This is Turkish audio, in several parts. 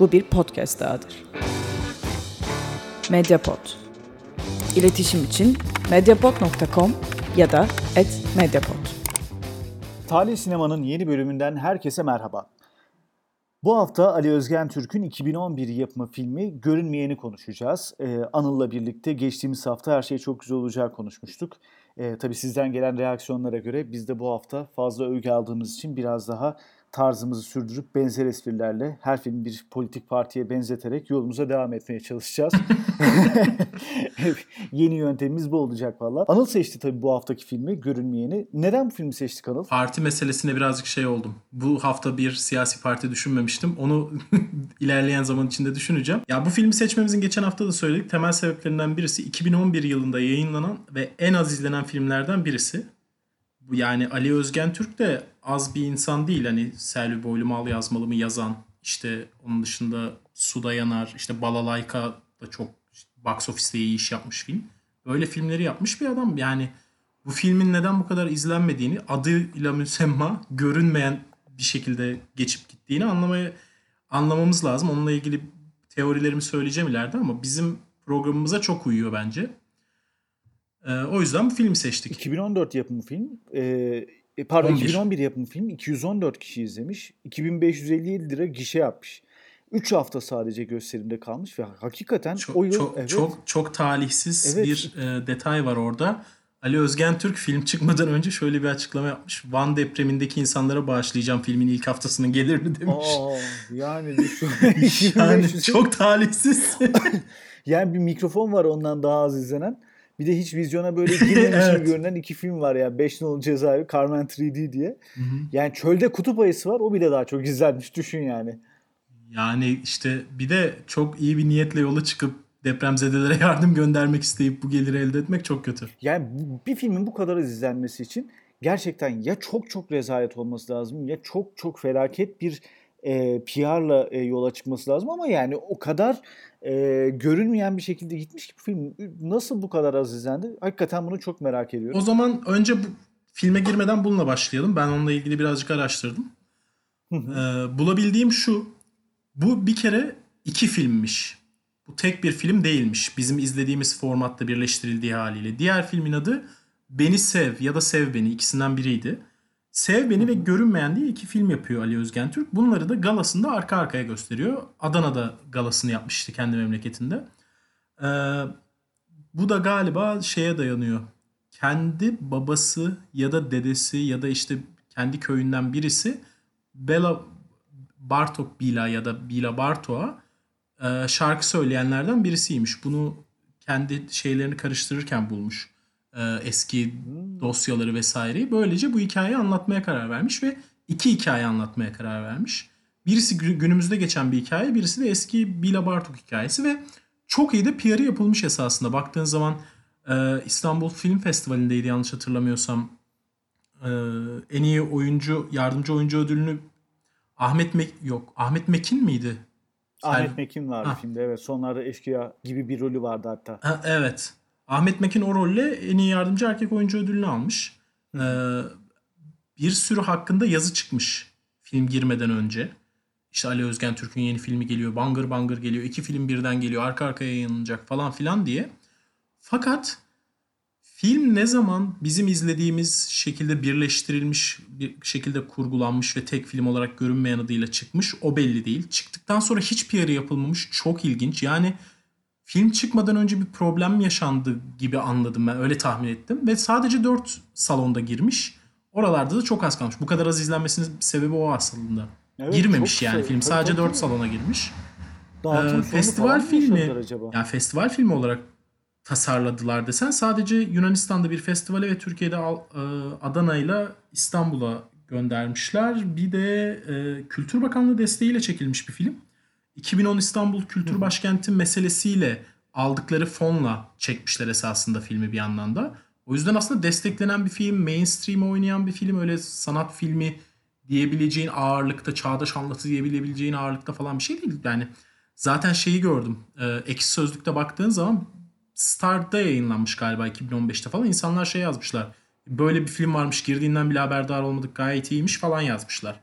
Bu bir podcast dahadır. Mediapod. İletişim için mediapod.com ya da @mediapod. Talih Sinema'nın yeni bölümünden herkese merhaba. Bu hafta Ali Özgen Türk'ün 2011 yapımı filmi Görünmeyeni konuşacağız. Ee, Anıl'la birlikte geçtiğimiz hafta her şey çok güzel olacağı konuşmuştuk. Ee, tabii sizden gelen reaksiyonlara göre biz de bu hafta fazla övgü aldığımız için biraz daha tarzımızı sürdürüp benzer esprilerle her film bir politik partiye benzeterek yolumuza devam etmeye çalışacağız. Yeni yöntemimiz bu olacak valla. Anıl seçti tabii bu haftaki filmi Görünmeyeni. Neden bu filmi seçtik Anıl? Parti meselesine birazcık şey oldum. Bu hafta bir siyasi parti düşünmemiştim. Onu ilerleyen zaman içinde düşüneceğim. Ya bu filmi seçmemizin geçen hafta da söyledik. Temel sebeplerinden birisi 2011 yılında yayınlanan ve en az izlenen filmlerden birisi. Yani Ali Özgen Türk de az bir insan değil. Hani Selvi Boylu Mal Yazmalı mı yazan. işte onun dışında Suda Yanar, işte Balalayka da çok box office'te iyi iş yapmış film. Böyle filmleri yapmış bir adam. Yani bu filmin neden bu kadar izlenmediğini, adıyla müsemma görünmeyen bir şekilde geçip gittiğini anlamaya anlamamız lazım. Onunla ilgili teorilerimi söyleyeceğim ileride ama bizim programımıza çok uyuyor bence. Ee, o yüzden bu filmi seçtik. 2014 yapımı film. Ee, pardon 11. 2011 yapımı film 214 kişi izlemiş. 2557 lira gişe yapmış. 3 hafta sadece gösterimde kalmış ve hakikaten çok, o yıl çok, evet. çok çok talihsiz evet. bir e, detay var orada. Ali Özgen Türk film çıkmadan önce şöyle bir açıklama yapmış. Van depremindeki insanlara bağışlayacağım filmin ilk haftasının gelirini demiş. Aa, yani yani çok talihsiz. yani bir mikrofon var ondan daha az izlenen. Bir de hiç vizyona böyle girmemiş evet. gibi görünen iki film var ya. Beş nolu cezaevi, Carmen 3D diye. Hı hı. Yani çölde kutup ayısı var. O bile daha çok izlenmiş. Düşün yani. Yani işte bir de çok iyi bir niyetle yola çıkıp depremzedelere yardım göndermek isteyip bu geliri elde etmek çok kötü. Yani bir filmin bu kadar izlenmesi için gerçekten ya çok çok rezalet olması lazım ya çok çok felaket bir e, PR'la e, yola çıkması lazım ama yani o kadar e, görünmeyen bir şekilde gitmiş ki bu film nasıl bu kadar az izlendi? Hakikaten bunu çok merak ediyorum. O zaman önce bu filme girmeden bununla başlayalım. Ben onunla ilgili birazcık araştırdım. ee, bulabildiğim şu. Bu bir kere iki filmmiş. Bu tek bir film değilmiş. Bizim izlediğimiz formatta birleştirildiği haliyle. Diğer filmin adı Beni Sev ya da Sev Beni ikisinden biriydi. Sev Beni ve Görünmeyen diye iki film yapıyor Ali Özgen Türk. Bunları da galasında arka arkaya gösteriyor. Adana'da galasını yapmıştı kendi memleketinde. Ee, bu da galiba şeye dayanıyor. Kendi babası ya da dedesi ya da işte kendi köyünden birisi Bela Bartok Bila ya da Bila Bartok'a e, şarkı söyleyenlerden birisiymiş. Bunu kendi şeylerini karıştırırken bulmuş eski dosyaları vesaireyi. Böylece bu hikayeyi anlatmaya karar vermiş ve iki hikaye anlatmaya karar vermiş. Birisi günümüzde geçen bir hikaye, birisi de eski Bila Bartok hikayesi ve çok iyi de PR'ı yapılmış esasında. Baktığın zaman e, İstanbul Film Festivali'ndeydi yanlış hatırlamıyorsam. E, en iyi oyuncu, yardımcı oyuncu ödülünü Ahmet Mek yok. Ahmet Mekin miydi? Ahmet. Mekin vardı ha. filmde evet. Sonlarda eşkıya gibi bir rolü vardı hatta. Ha, evet. Ahmet Mekin o rolle en iyi yardımcı erkek oyuncu ödülünü almış. Ee, bir sürü hakkında yazı çıkmış film girmeden önce. İşte Ali Özgen Türk'ün yeni filmi geliyor. Bangır bangır geliyor. iki film birden geliyor. Arka arkaya yayınlanacak falan filan diye. Fakat film ne zaman bizim izlediğimiz şekilde birleştirilmiş bir şekilde kurgulanmış ve tek film olarak görünmeyen adıyla çıkmış o belli değil. Çıktıktan sonra hiç PR'ı yapılmamış. Çok ilginç. Yani film çıkmadan önce bir problem yaşandı gibi anladım ben. Öyle tahmin ettim. Ve sadece 4 salonda girmiş. Oralarda da çok az kalmış. Bu kadar az izlenmesinin sebebi o aslında. Evet, Girmemiş yani şey. film. Sadece tabii, 4 tabii. salona girmiş. Ee, festival filmi yani festival filmi olarak tasarladılar desen sadece Yunanistan'da bir festivale ve Türkiye'de e, Adana ile İstanbul'a göndermişler. Bir de e, Kültür Bakanlığı desteğiyle çekilmiş bir film. 2010 İstanbul Kültür Başkenti meselesiyle aldıkları fonla çekmişler esasında filmi bir yandan da. O yüzden aslında desteklenen bir film, mainstream oynayan bir film, öyle sanat filmi diyebileceğin ağırlıkta, çağdaş anlatı diyebileceğin ağırlıkta falan bir şey değil. Yani zaten şeyi gördüm. E, Ekşi Sözlük'te baktığın zaman Star'da yayınlanmış galiba 2015'te falan. İnsanlar şey yazmışlar. Böyle bir film varmış girdiğinden bile haberdar olmadık gayet iyiymiş falan yazmışlar.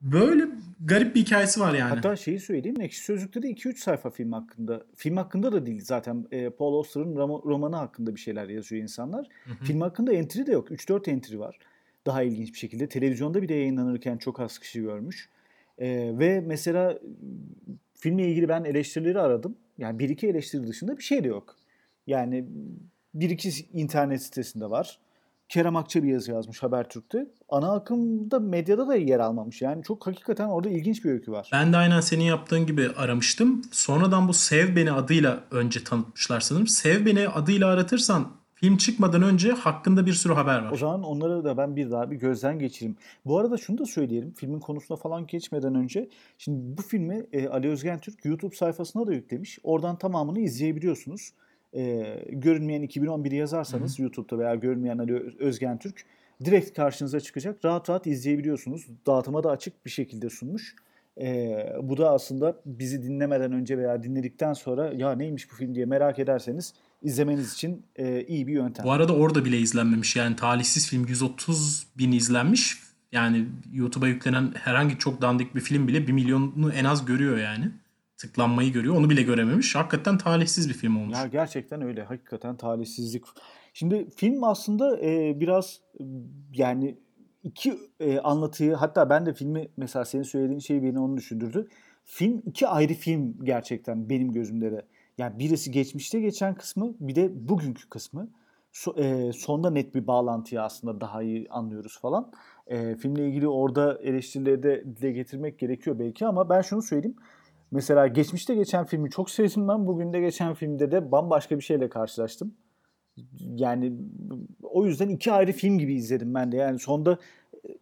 Böyle garip bir hikayesi var yani. Hatta şeyi söyleyeyim. Ekşi Sözlük'te de 2-3 sayfa film hakkında. Film hakkında da değil zaten. E, Paul Auster'ın rom- romanı hakkında bir şeyler yazıyor insanlar. Film hakkında entry de yok. 3-4 entry var. Daha ilginç bir şekilde. Televizyonda bir de yayınlanırken çok az kişi görmüş. E, ve mesela filmle ilgili ben eleştirileri aradım. Yani bir iki eleştiri dışında bir şey de yok. Yani bir iki internet sitesinde var. Kerem Akça bir yazı yazmış Habertürk'te. Ana akımda medyada da yer almamış. Yani çok hakikaten orada ilginç bir öykü var. Ben de aynen senin yaptığın gibi aramıştım. Sonradan bu Sev Beni adıyla önce tanıtmışlar sanırım. Sev Beni adıyla aratırsan film çıkmadan önce hakkında bir sürü haber var. O zaman onları da ben bir daha bir gözden geçireyim. Bu arada şunu da söyleyelim. Filmin konusuna falan geçmeden önce. Şimdi bu filmi e, Ali Özgen Türk YouTube sayfasına da yüklemiş. Oradan tamamını izleyebiliyorsunuz. E, görünmeyen 2011'i yazarsanız YouTube'da veya görünmeyen Ali Özgen Türk direkt karşınıza çıkacak. Rahat rahat izleyebiliyorsunuz. Dağıtıma da açık bir şekilde sunmuş. E, bu da aslında bizi dinlemeden önce veya dinledikten sonra ya neymiş bu film diye merak ederseniz izlemeniz için e, iyi bir yöntem. Bu arada orada bile izlenmemiş. Yani talihsiz film 130 bin izlenmiş. Yani YouTube'a yüklenen herhangi çok dandik bir film bile 1 milyonu en az görüyor yani. Tıklanmayı görüyor. Onu bile görememiş. Hakikaten talihsiz bir film olmuş. Ya gerçekten öyle. Hakikaten talihsizlik. Şimdi film aslında e, biraz yani iki e, anlatıyı hatta ben de filmi mesela senin söylediğin şey beni onu düşündürdü. Film iki ayrı film gerçekten benim gözümde de. Yani birisi geçmişte geçen kısmı bir de bugünkü kısmı. So, e, sonda net bir bağlantıyı aslında daha iyi anlıyoruz falan. E, filmle ilgili orada eleştirileri de dile getirmek gerekiyor belki ama ben şunu söyleyeyim. Mesela geçmişte geçen filmi çok sevdim ben. Bugün de geçen filmde de bambaşka bir şeyle karşılaştım. Yani o yüzden iki ayrı film gibi izledim ben de. Yani sonda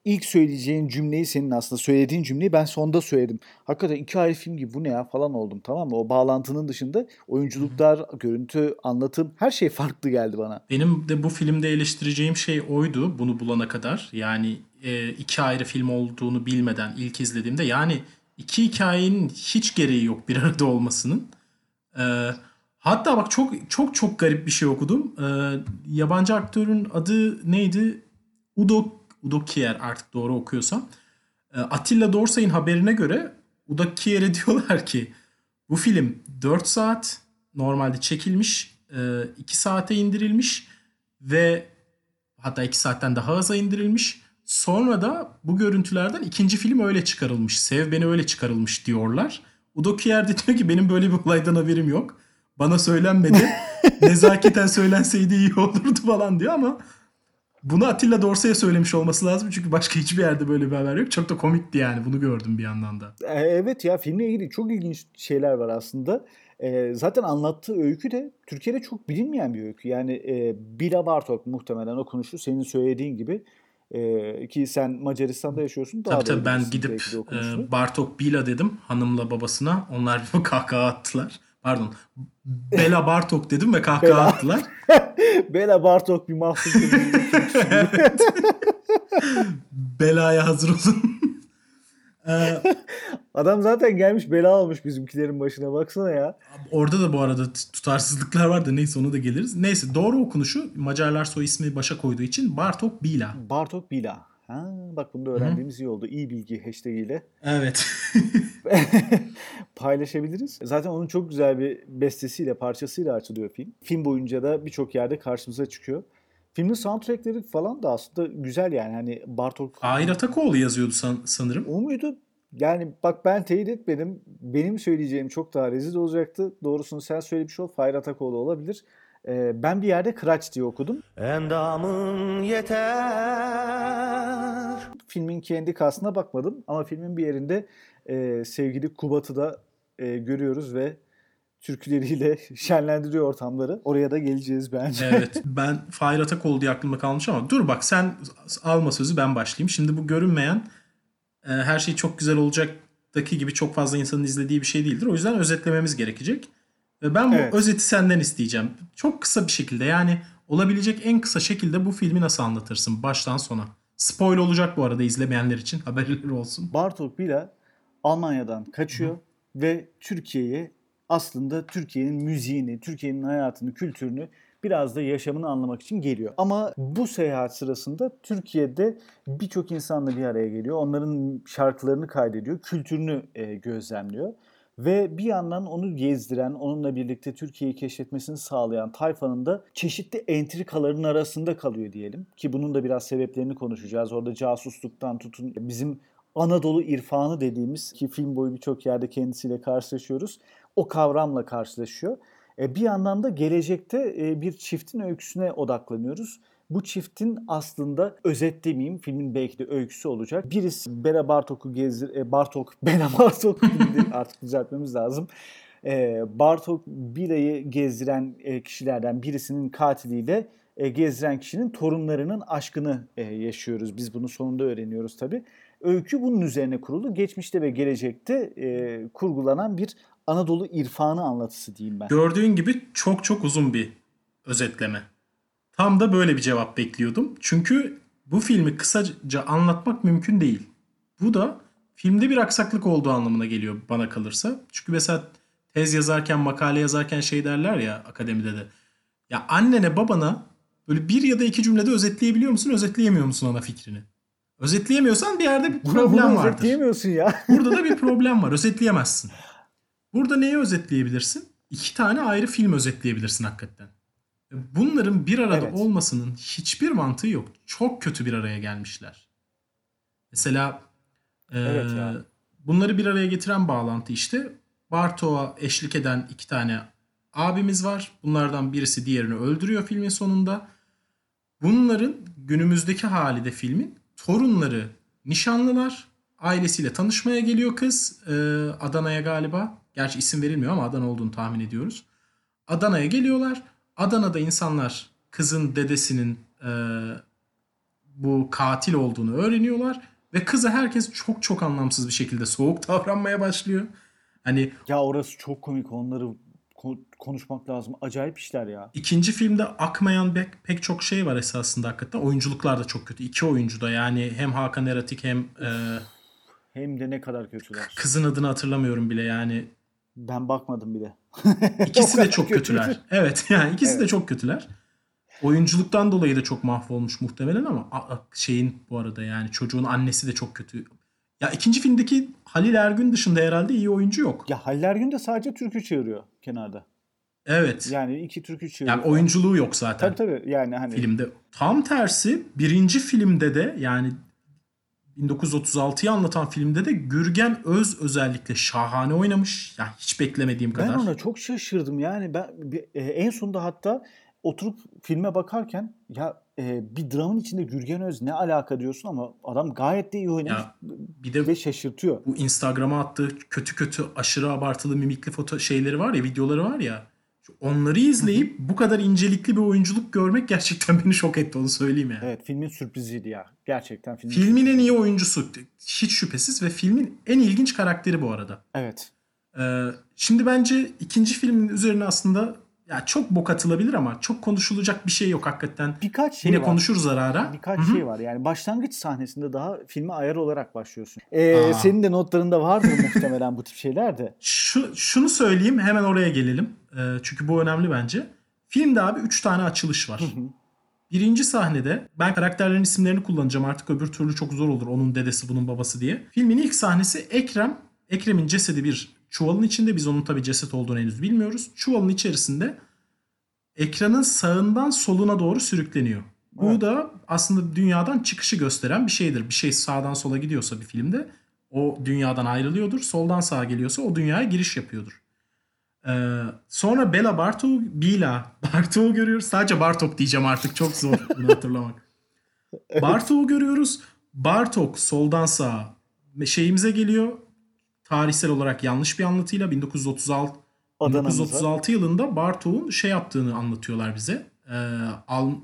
ilk söyleyeceğin cümleyi senin aslında söylediğin cümleyi ben sonda söyledim. Hakikaten iki ayrı film gibi bu ne ya falan oldum tamam mı? O bağlantının dışında oyunculuklar, görüntü, anlatım her şey farklı geldi bana. Benim de bu filmde eleştireceğim şey oydu bunu bulana kadar. Yani e, iki ayrı film olduğunu bilmeden ilk izlediğimde yani iki hikayenin hiç gereği yok bir arada olmasının. Ee, hatta bak çok çok çok garip bir şey okudum. Ee, yabancı aktörün adı neydi? Udo Udo Kier artık doğru okuyorsam. Ee, Attila Dorsay'ın haberine göre Udo Kier'e diyorlar ki bu film 4 saat normalde çekilmiş, 2 saate indirilmiş ve hatta 2 saatten daha aza indirilmiş. Sonra da bu görüntülerden ikinci film öyle çıkarılmış. Sev beni öyle çıkarılmış diyorlar. Udo Kier de diyor ki benim böyle bir olaydan haberim yok. Bana söylenmedi. Nezaketen söylenseydi iyi olurdu falan diyor ama bunu Atilla Dorsey'e söylemiş olması lazım. Çünkü başka hiçbir yerde böyle bir haber yok. Çok da komikti yani. Bunu gördüm bir yandan da. Evet ya filmle ilgili çok ilginç şeyler var aslında. E, zaten anlattığı öykü de Türkiye'de çok bilinmeyen bir öykü. Yani e, Bila Bartok muhtemelen okunuşu senin söylediğin gibi ee, ki sen Macaristan'da yaşıyorsun. Daha tabii tabii ben gidip e, Bartok Bila dedim hanımla babasına. Onlar kahkaha attılar. Pardon. Bela Bartok dedim ve kahkaha Bela. attılar. Bela Bartok bir mahsul. Belaya hazır olun. Ee, Adam zaten gelmiş bela olmuş bizimkilerin başına baksana ya. Orada da bu arada tutarsızlıklar var da neyse onu da geliriz. Neyse doğru okunuşu Macarlar soy ismi başa koyduğu için Bartok Bila. Bartok Bila. Ha, bak bunu da öğrendiğimiz Hı. iyi oldu. İyi bilgi hashtag ile. Evet. Paylaşabiliriz. Zaten onun çok güzel bir bestesiyle, parçasıyla açılıyor film. Film boyunca da birçok yerde karşımıza çıkıyor. Filmin soundtrackleri falan da aslında güzel yani. Hani Bartok... Ahir Atakoğlu yazıyordu san- sanırım. O muydu? Yani bak ben teyit etmedim. Benim söyleyeceğim çok daha rezil olacaktı. Doğrusunu sen söylemiş ol. Fahir Atakoğlu olabilir. Ee, ben bir yerde Kıraç diye okudum. Endamın yeter. Filmin kendi kasına bakmadım ama filmin bir yerinde e, sevgili Kubat'ı da e, görüyoruz ve türküleriyle şenlendiriyor ortamları. Oraya da geleceğiz bence. Evet. Ben Fahir Atakoğlu diye aklımda kalmış ama dur bak sen alma sözü ben başlayayım. Şimdi bu görünmeyen e, her şey çok güzel olacaktaki gibi çok fazla insanın izlediği bir şey değildir. O yüzden özetlememiz gerekecek. Ve ben bu evet. özeti senden isteyeceğim. Çok kısa bir şekilde yani olabilecek en kısa şekilde bu filmi nasıl anlatırsın baştan sona? Spoil olacak bu arada izlemeyenler için haberleri olsun. Bartok Bila Almanya'dan kaçıyor Hı. ve Türkiye'ye aslında Türkiye'nin müziğini, Türkiye'nin hayatını, kültürünü biraz da yaşamını anlamak için geliyor. Ama bu seyahat sırasında Türkiye'de birçok insanla bir araya geliyor. Onların şarkılarını kaydediyor, kültürünü e, gözlemliyor. Ve bir yandan onu gezdiren, onunla birlikte Türkiye'yi keşfetmesini sağlayan tayfanın da çeşitli entrikaların arasında kalıyor diyelim. Ki bunun da biraz sebeplerini konuşacağız. Orada casusluktan tutun bizim Anadolu irfanı dediğimiz ki film boyu birçok yerde kendisiyle karşılaşıyoruz. O kavramla karşılaşıyor. E, bir yandan da gelecekte e, bir çiftin öyküsüne odaklanıyoruz. Bu çiftin aslında özetlemeyeyim, filmin belki de öyküsü olacak. Birisi Bera Bartok'u gezdir, e, Bartok, Bera Bartok artık düzeltmemiz lazım. Bartok Bila'yı gezdiren kişilerden birisinin katiliyle gezdiren kişinin torunlarının aşkını yaşıyoruz. Biz bunu sonunda öğreniyoruz tabii. Öykü bunun üzerine kurulu. Geçmişte ve gelecekte e, kurgulanan bir Anadolu irfanı anlatısı diyeyim ben. Gördüğün gibi çok çok uzun bir özetleme. Tam da böyle bir cevap bekliyordum. Çünkü bu filmi kısaca anlatmak mümkün değil. Bu da filmde bir aksaklık olduğu anlamına geliyor bana kalırsa. Çünkü mesela tez yazarken, makale yazarken şey derler ya akademide de. Ya annene babana böyle bir ya da iki cümlede özetleyebiliyor musun, özetleyemiyor musun ana fikrini? Özetleyemiyorsan bir yerde bir problem vardır. Özetleyemiyorsun ya. Burada da bir problem var. Özetleyemezsin. Burada neyi özetleyebilirsin? İki tane ayrı film özetleyebilirsin hakikaten. Bunların bir arada evet. olmasının hiçbir mantığı yok. Çok kötü bir araya gelmişler. Mesela evet e, bunları bir araya getiren bağlantı işte Bartok'a eşlik eden iki tane abimiz var. Bunlardan birisi diğerini öldürüyor filmin sonunda. Bunların günümüzdeki hali de filmin torunları nişanlılar. Ailesiyle tanışmaya geliyor kız. E, Adana'ya galiba. Gerçi isim verilmiyor ama Adana olduğunu tahmin ediyoruz. Adana'ya geliyorlar. Adana'da insanlar kızın dedesinin e, bu katil olduğunu öğreniyorlar. Ve kıza herkes çok çok anlamsız bir şekilde soğuk davranmaya başlıyor. Hani ya orası çok komik. Onları konuşmak lazım. Acayip işler ya. İkinci filmde akmayan pek, pek çok şey var esasında hakikaten. Oyunculuklar da çok kötü. İki oyuncu da yani hem Hakan Eratik hem e, hem de ne kadar kötüler. Kızın adını hatırlamıyorum bile yani. Ben bakmadım bile. İkisi de çok kötüler. Evet yani ikisi evet. de çok kötüler. Oyunculuktan dolayı da çok mahvolmuş muhtemelen ama şeyin bu arada yani çocuğun annesi de çok kötü. Ya ikinci filmdeki Halil Ergün dışında herhalde iyi oyuncu yok. Ya Halil Ergün de sadece türkü çığırıyor kenarda. Evet. Yani iki türkü çığırıyor. Yani oyunculuğu yok zaten. Tabii tabii yani hani. Filmde. Tam tersi birinci filmde de yani 1936'yı anlatan filmde de Gürgen Öz özellikle şahane oynamış. Yani hiç beklemediğim kadar. Ben ona çok şaşırdım. Yani ben e, en sonunda hatta oturup filme bakarken ya e, bir dramın içinde Gürgen Öz ne alaka diyorsun ama adam gayet de iyi oynamış ya, bir de ve şaşırtıyor. Bu Instagram'a attığı kötü kötü aşırı abartılı mimikli foto şeyleri var ya videoları var ya onları izleyip bu kadar incelikli bir oyunculuk görmek gerçekten beni şok etti onu söyleyeyim yani. Evet filmin sürpriziydi ya. Gerçekten filmin Filmin en iyi oyuncusu hiç şüphesiz ve filmin en ilginç karakteri bu arada. Evet. Ee, şimdi bence ikinci filmin üzerine aslında ya çok bok atılabilir ama çok konuşulacak bir şey yok hakikaten. Birkaç şey Yine var. konuşuruz ara ara. Birkaç Hı-hı. şey var. Yani başlangıç sahnesinde daha filme ayar olarak başlıyorsun. Ee, senin de notlarında vardır muhtemelen bu tip şeyler de. Şu, şunu söyleyeyim hemen oraya gelelim. Ee, çünkü bu önemli bence. Filmde abi 3 tane açılış var. Birinci sahnede ben karakterlerin isimlerini kullanacağım artık öbür türlü çok zor olur onun dedesi bunun babası diye. Filmin ilk sahnesi Ekrem. Ekrem'in cesedi bir çuvalın içinde biz onun tabi ceset olduğunu henüz bilmiyoruz. Çuvalın içerisinde ekranın sağından soluna doğru sürükleniyor. Bu evet. da aslında dünyadan çıkışı gösteren bir şeydir. Bir şey sağdan sola gidiyorsa bir filmde o dünyadan ayrılıyordur. Soldan sağa geliyorsa o dünyaya giriş yapıyordur. Ee, sonra Bela Bartok, Bila Bartok'u görüyoruz. Sadece Bartok diyeceğim artık çok zor bunu hatırlamak. evet. Bartok'u görüyoruz. Bartok soldan sağa şeyimize geliyor tarihsel olarak yanlış bir anlatıyla 1936 1936 yılında Bartok'un şey yaptığını anlatıyorlar bize. E,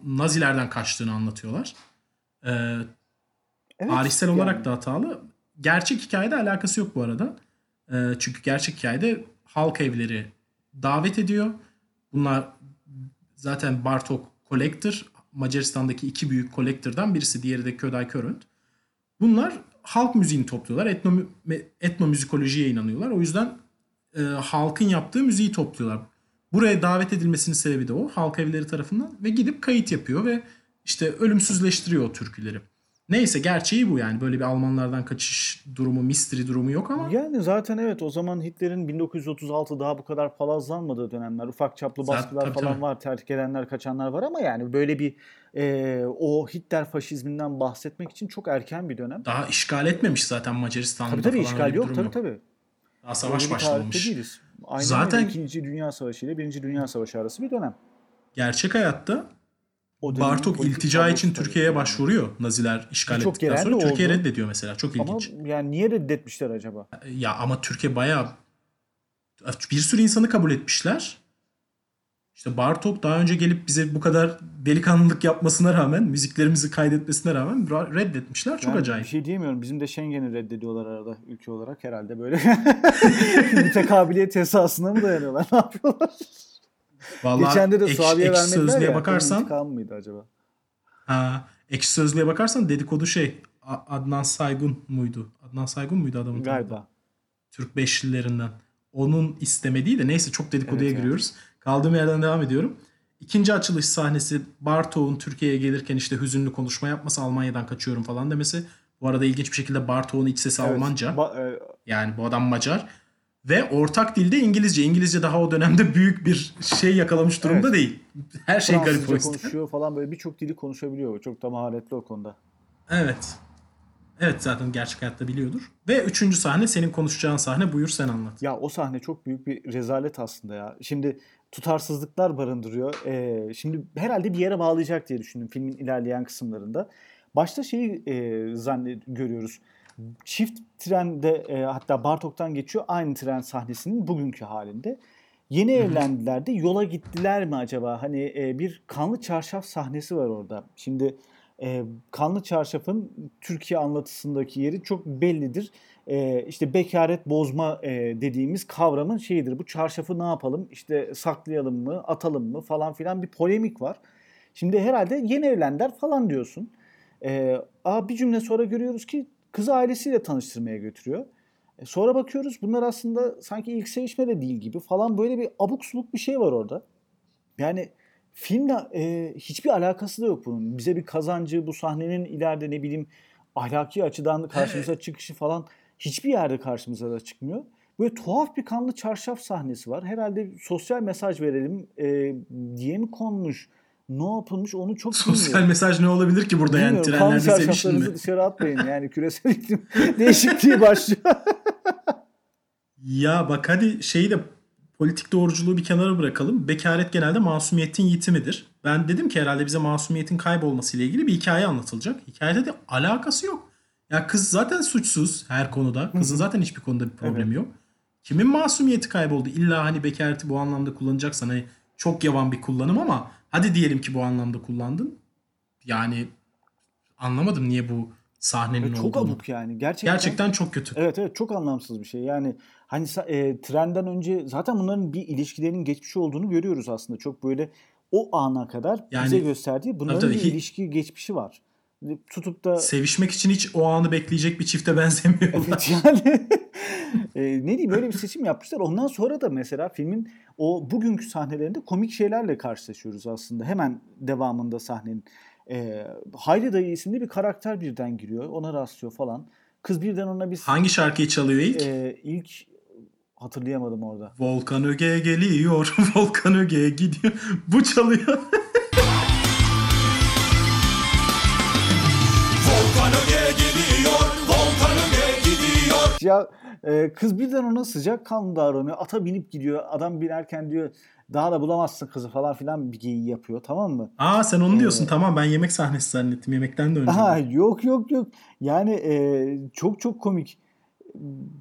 Nazilerden kaçtığını anlatıyorlar. E, evet, tarihsel yani. olarak da hatalı. Gerçek hikayede alakası yok bu arada. E, çünkü gerçek hikayede halk evleri davet ediyor. Bunlar zaten Bartok Collector. Macaristan'daki iki büyük collector'dan birisi diğeri de Köday Körönt. Bunlar halk müziğini topluyorlar. Etno, etnomüzikolojiye inanıyorlar. O yüzden e, halkın yaptığı müziği topluyorlar. Buraya davet edilmesinin sebebi de o. Halk evleri tarafından ve gidip kayıt yapıyor ve işte ölümsüzleştiriyor o türküleri. Neyse gerçeği bu yani. Böyle bir Almanlardan kaçış durumu, mystery durumu yok ama Yani zaten evet o zaman Hitler'in 1936 daha bu kadar palazlanmadığı dönemler. Ufak çaplı Zaten- baskılar tabii, falan tabii. var. Terk edenler, kaçanlar var ama yani böyle bir e, o Hitler faşizminden bahsetmek için çok erken bir dönem. daha işgal etmemiş zaten Macaristan'da Tabii tabii falan işgal öyle bir yok tabii tabii. Daha savaş Öyle başlamamış. değiliz. Aynen Zaten- öyle. İkinci Dünya Savaşı ile Birinci Dünya Savaşı arası bir dönem. Gerçek hayatta O politik iltica için. Türkiye'ye başvuruyor Naziler işgal Birçok ettikten sonra. Türkiye oldu. reddediyor mesela. Çok Ama ilginç. yani niye reddetmişler acaba? Ya ama Türkiye bayağı bir sürü insanı kabul etmişler. İşte Bartok daha önce gelip bize bu kadar delikanlılık yapmasına rağmen, müziklerimizi kaydetmesine rağmen ra- reddetmişler. Çok Yani acayip. Bir şey diyemiyorum. Bizim de Schengen'i reddediyorlar arada ülke olarak herhalde böyle. Mütekabiliyet esasına mı dayanıyorlar? Ne yapıyorlar? Vallahi Geçen de Suavi'ye ekşi vermediler sözlüğe ya. bakarsan, Onun intikamı mıydı acaba? ha, ekşi sözlüğe bakarsan dedikodu şey Adnan Saygun muydu? Adnan Saygun muydu adamın? Galiba. Türk Beşlilerinden. Onun istemediği de neyse çok dedikoduya Evet, giriyoruz. Kaldığım yerden devam ediyorum. İkinci açılış sahnesi Bartok'un Türkiye'ye gelirken işte hüzünlü konuşma yapması, Almanya'dan kaçıyorum falan demesi. Bu arada ilginç bir şekilde Bartok'un iç sesi Evet, Almanca. ba- e, Yani bu adam Macar. Ve ortak dilde İngilizce. İngilizce daha o dönemde büyük bir şey yakalamış durumda Evet. değil. Her şey garip o yüzden. konuşuyor falan böyle birçok dili konuşabiliyor. Çok da maharetli o konuda. Evet. Evet zaten gerçek hayatta biliyordur. Ve üçüncü sahne senin konuşacağın sahne. Buyur sen anlat. Ya o sahne çok büyük bir rezalet aslında ya. Şimdi tutarsızlıklar barındırıyor. Ee, şimdi herhalde bir yere bağlayacak diye düşündüm filmin ilerleyen kısımlarında. Başta şeyi e, zannet görüyoruz. Çift trende e, hatta Bartok'tan geçiyor aynı tren sahnesinin bugünkü halinde. Yeni evlendiler de yola gittiler mi acaba? Hani e, bir kanlı çarşaf sahnesi var orada. Şimdi e, kanlı çarşafın Türkiye anlatısındaki yeri çok bellidir. E, işte bekaret bozma e, dediğimiz kavramın şeyidir. Bu çarşafı ne yapalım? İşte saklayalım mı, atalım mı falan filan bir polemik var. Şimdi herhalde yeni evlendiler falan diyorsun. E, aa, bir cümle sonra görüyoruz ki kızı ailesiyle tanıştırmaya götürüyor. E, sonra bakıyoruz bunlar aslında sanki ilk sevişme de değil gibi falan böyle bir abuk subuk bir şey var orada. Yani filmle e, hiçbir alakası da yok bunun. Bize bir kazancı, bu sahnenin ileride ne bileyim ahlaki açıdan karşımıza çıkışı falan hiçbir yerde karşımıza da çıkmıyor. Böyle tuhaf bir kanlı çarşaf sahnesi var. Herhalde sosyal mesaj verelim e, diye mi konmuş? Ne yapılmış onu çok Sosyal bilmiyorum. mesaj ne olabilir ki burada yani Bilmiyorum. Kanlı trenlerde sevişin mi? dışarı atmayın. Yani küresel iklim değişikliği başlıyor. Ya bak hadi şeyi de politik doğruculuğu bir kenara bırakalım. Bekaret genelde masumiyetin yitimidir. Ben dedim ki herhalde bize masumiyetin kaybolması ile ilgili bir hikaye anlatılacak. Hikayede de alakası yok. Ya kız zaten suçsuz her konuda. Kızın zaten hiçbir konuda bir problemi yok. Kimin masumiyeti kayboldu? İlla hani bekareti bu anlamda kullanacaksan hani çok yavan bir kullanım ama hadi diyelim ki bu anlamda kullandın. Yani anlamadım niye bu sahnenin Ve çok olduğunu. abuk yani. Gerçekten. Gerçekten çok kötü. Evet evet çok anlamsız bir şey. Yani hani e, trenden önce zaten bunların bir ilişkilerinin geçmiş olduğunu görüyoruz aslında. Çok böyle o ana kadar Yani- bize gösterdiği bunların tabii, bir ilişki geçmişi var. Tutup da Sevişmek için hiç o anı bekleyecek bir çifte benzemiyorlar. Evet yani e, ne diyeyim böyle bir seçim yapmışlar. Ondan sonra da mesela filmin o bugünkü sahnelerinde komik şeylerle karşılaşıyoruz aslında. Hemen devamında sahnenin. E, Hayri Dayı isimli bir karakter birden giriyor. Ona rastlıyor falan. Kız birden ona bir Hangi şarkıyı çalıyor ilk? e, ilk hatırlayamadım orada. Volkan Öge geliyor, Volkan Öge gidiyor. Bu çalıyor. Ya e, kız birden ona sıcak kanlı davranıyor. Ata binip gidiyor. Adam binerken diyor daha da bulamazsın kızı falan filan bir geyiği yapıyor tamam mı? Aa sen onu diyorsun. Ee, Tamam ben yemek sahnesi zannettim. Yemekten de önce. Aha yok yok yok. Yani e, çok çok komik.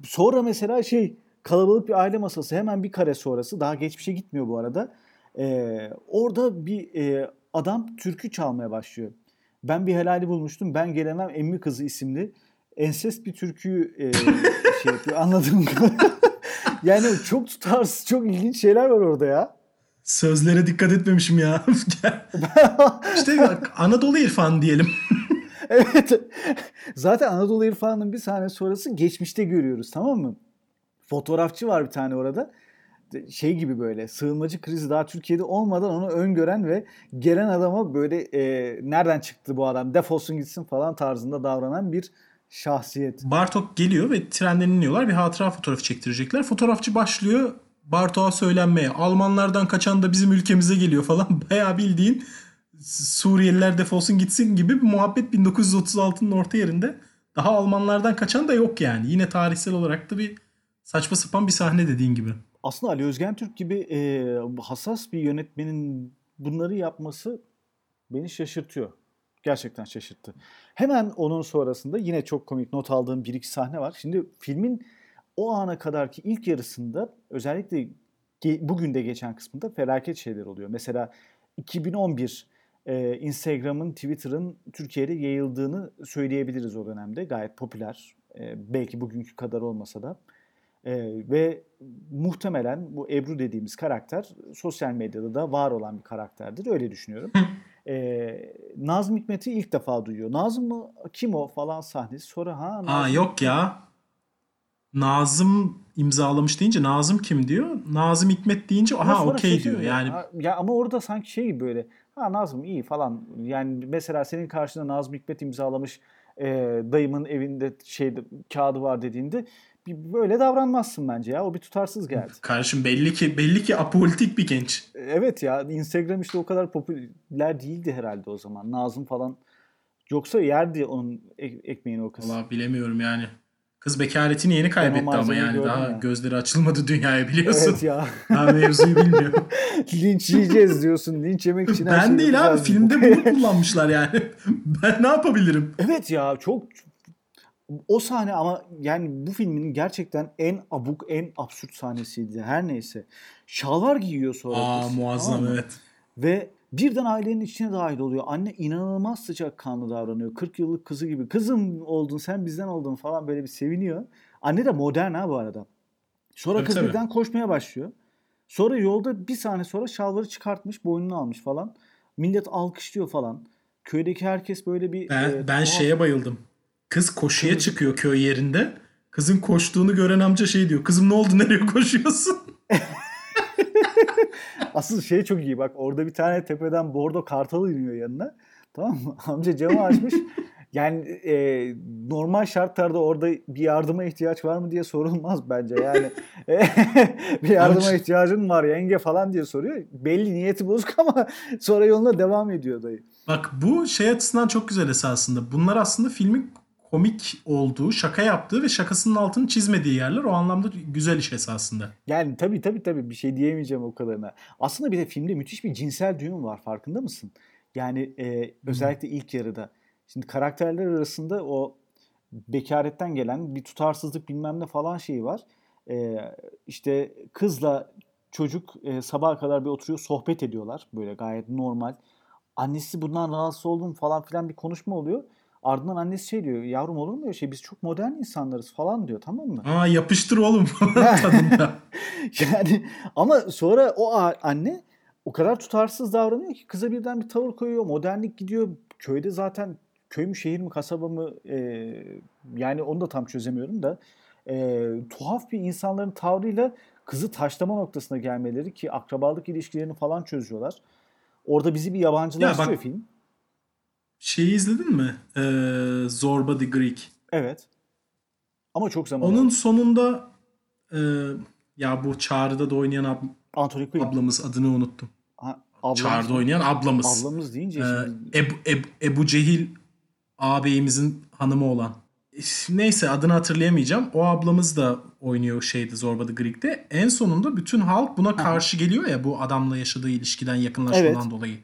Sonra mesela şey kalabalık bir aile masası hemen bir kare sonrası daha geçmişe gitmiyor bu arada. E, orada bir e, adam türkü çalmaya başlıyor. Ben bir helali bulmuştum. Ben gelemem emmi kızı isimli ensest bir türküyü e, şey yapıyor anladığım kadarıyla. yani çok tutarsız çok ilginç şeyler var orada ya. Sözlere dikkat etmemişim ya. işte Anadolu İrfan diyelim. Evet. Zaten Anadolu İrfanı'nın bir sahne sonrası geçmişte görüyoruz tamam mı? Fotoğrafçı var bir tane orada. şey gibi böyle sığınmacı krizi daha Türkiye'de olmadan onu öngören ve gelen adama böyle e, nereden çıktı bu adam defolsun gitsin falan tarzında davranan bir şahsiyet. Bartok geliyor ve trenden iniyorlar. Bir hatıra fotoğrafı çektirecekler. Fotoğrafçı başlıyor Bartok'a söylenmeye. Almanlardan kaçan da bizim ülkemize geliyor falan. Bayağı bildiğin Suriyeliler defolsun gitsin gibi bir muhabbet 1936'nın orta yerinde. Daha Almanlardan kaçan da yok yani. Yine tarihsel olarak da bir saçma sapan bir sahne dediğin gibi. Aslında Ali Özgen Türk gibi e, hassas bir yönetmenin bunları yapması beni şaşırtıyor. Gerçekten şaşırttı. Hemen onun sonrasında yine çok komik not aldığım bir iki sahne var. Şimdi filmin o ana kadarki ilk yarısında özellikle bugün de geçen kısmında felaket şeyler oluyor. Mesela 2011 e, Instagram'ın, Twitter'ın Türkiye'de yayıldığını söyleyebiliriz o dönemde. Gayet popüler. E, belki bugünkü kadar olmasa da. E, ve muhtemelen bu Ebru dediğimiz karakter sosyal medyada da var olan bir karakterdir. Öyle düşünüyorum. e, Nazım Hikmet'i ilk defa duyuyor. Nazım mı? Kim o falan sahnesi. Sonra ha Nazım. Aa yok ya. Nazım imzalamış deyince Nazım kim diyor? Nazım Hikmet deyince aha okey şaşırıyor. diyor. Yani Ha, ya ama orada sanki şey gibi böyle ha Nazım iyi falan. Yani mesela senin karşında Nazım Hikmet imzalamış e, dayımın evinde şeyde kağıdı var dediğinde bir böyle davranmazsın bence ya. O bir tutarsız geldi. kardeşim belli ki belli ki apolitik bir genç. Evet ya Instagram işte o kadar popüler değildi herhalde o zaman. Nazım falan yoksa yerdi onun ek- ekmeğini o kız. Vallahi bilemiyorum yani. Kız bekaretini yeni kaybetti ama yani daha ya. gözleri açılmadı dünyaya biliyorsun. Evet ya. Daha mevzuyu bilmiyor. Linç yiyeceğiz diyorsun. Linç yemek için ben değil abi filmde bunu kullanmışlar yani. ben ne yapabilirim? Evet ya çok o sahne ama yani bu filmin gerçekten en abuk, en absürt sahnesiydi. Her neyse. Şalvar giyiyor sonra Aa kız. muazzam tamam evet. Ve birden ailenin içine dahil oluyor. Anne inanılmaz sıcakkanlı davranıyor. 40 yıllık kızı gibi. Kızım oldun sen bizden oldun falan böyle bir seviniyor. Anne de modern ha bu arada. Sonra Tabii, kız tabii. birden koşmaya başlıyor. Sonra yolda bir saniye sonra şalvarı çıkartmış, boynunu almış falan. Millet alkışlıyor falan. Köydeki herkes böyle bir... Ben, e, ben tuhaf- şeye bayıldım. Kız koşuya çıkıyor köy yerinde. Kızın koştuğunu gören amca şey diyor. Kızım ne oldu nereye koşuyorsun? Asıl şey çok iyi bak orada bir tane tepeden bordo kartal iniyor yanına. Tamam mı? Amca camı açmış. Yani e, normal şartlarda orada bir yardıma ihtiyaç var mı diye sorulmaz bence. Yani e, bir yardıma ihtiyacın var yenge falan diye soruyor. Belli niyeti bozuk ama sonra yoluna devam ediyor dayı. Bak bu şey açısından çok güzel esasında. Bunlar aslında filmin komik olduğu, şaka yaptığı ve şakasının altını çizmediği yerler. O anlamda güzel iş esasında. Yani tabii tabii tabii bir şey diyemeyeceğim o kadarına. Aslında bir de filmde müthiş bir cinsel düğüm var farkında mısın? Yani e, özellikle ilk yarıda. Şimdi karakterler arasında o bekaretten gelen bir tutarsızlık bilmem ne falan şeyi var. E, işte kızla çocuk e, sabaha kadar bir oturuyor sohbet ediyorlar. Böyle gayet normal. Annesi bundan rahatsız oldum falan filan bir konuşma oluyor. Ardından annesi şey diyor yavrum olur mu öyle şey biz çok modern insanlarız falan diyor tamam mı? Aa yapıştır oğlum. Yani ama sonra o anne o kadar tutarsız davranıyor ki kıza birden bir tavır koyuyor. Modernlik gidiyor. Köyde zaten köy mü şehir mi kasaba mı e, yani onu da tam çözemiyorum da e, tuhaf bir insanların tavrıyla kızı taşlama noktasına gelmeleri ki akrabalık ilişkilerini falan çözüyorlar. Orada bizi bir yabancılaştırıyor Ya bak- film. Şeyi izledin mi? Ee, Zorba the Greek. Evet. Ama çok zaman Onun aldı. sonunda e, ya bu Çağrı'da da oynayan ab- Anthony Quinn. ablamız adını unuttum. Ha, ablamız, Çağrı'da oynayan ablamız. ablamız deyince Ee, şimdi Ebu, Ebu, Ebu Cehil ağabeyimizin hanımı olan. Neyse adını hatırlayamayacağım. O ablamız da oynuyor şeydi Zorba the Greek'te. En sonunda bütün halk buna karşı geliyor ya bu adamla yaşadığı ilişkiden yakınlaşmadan Evet. dolayı.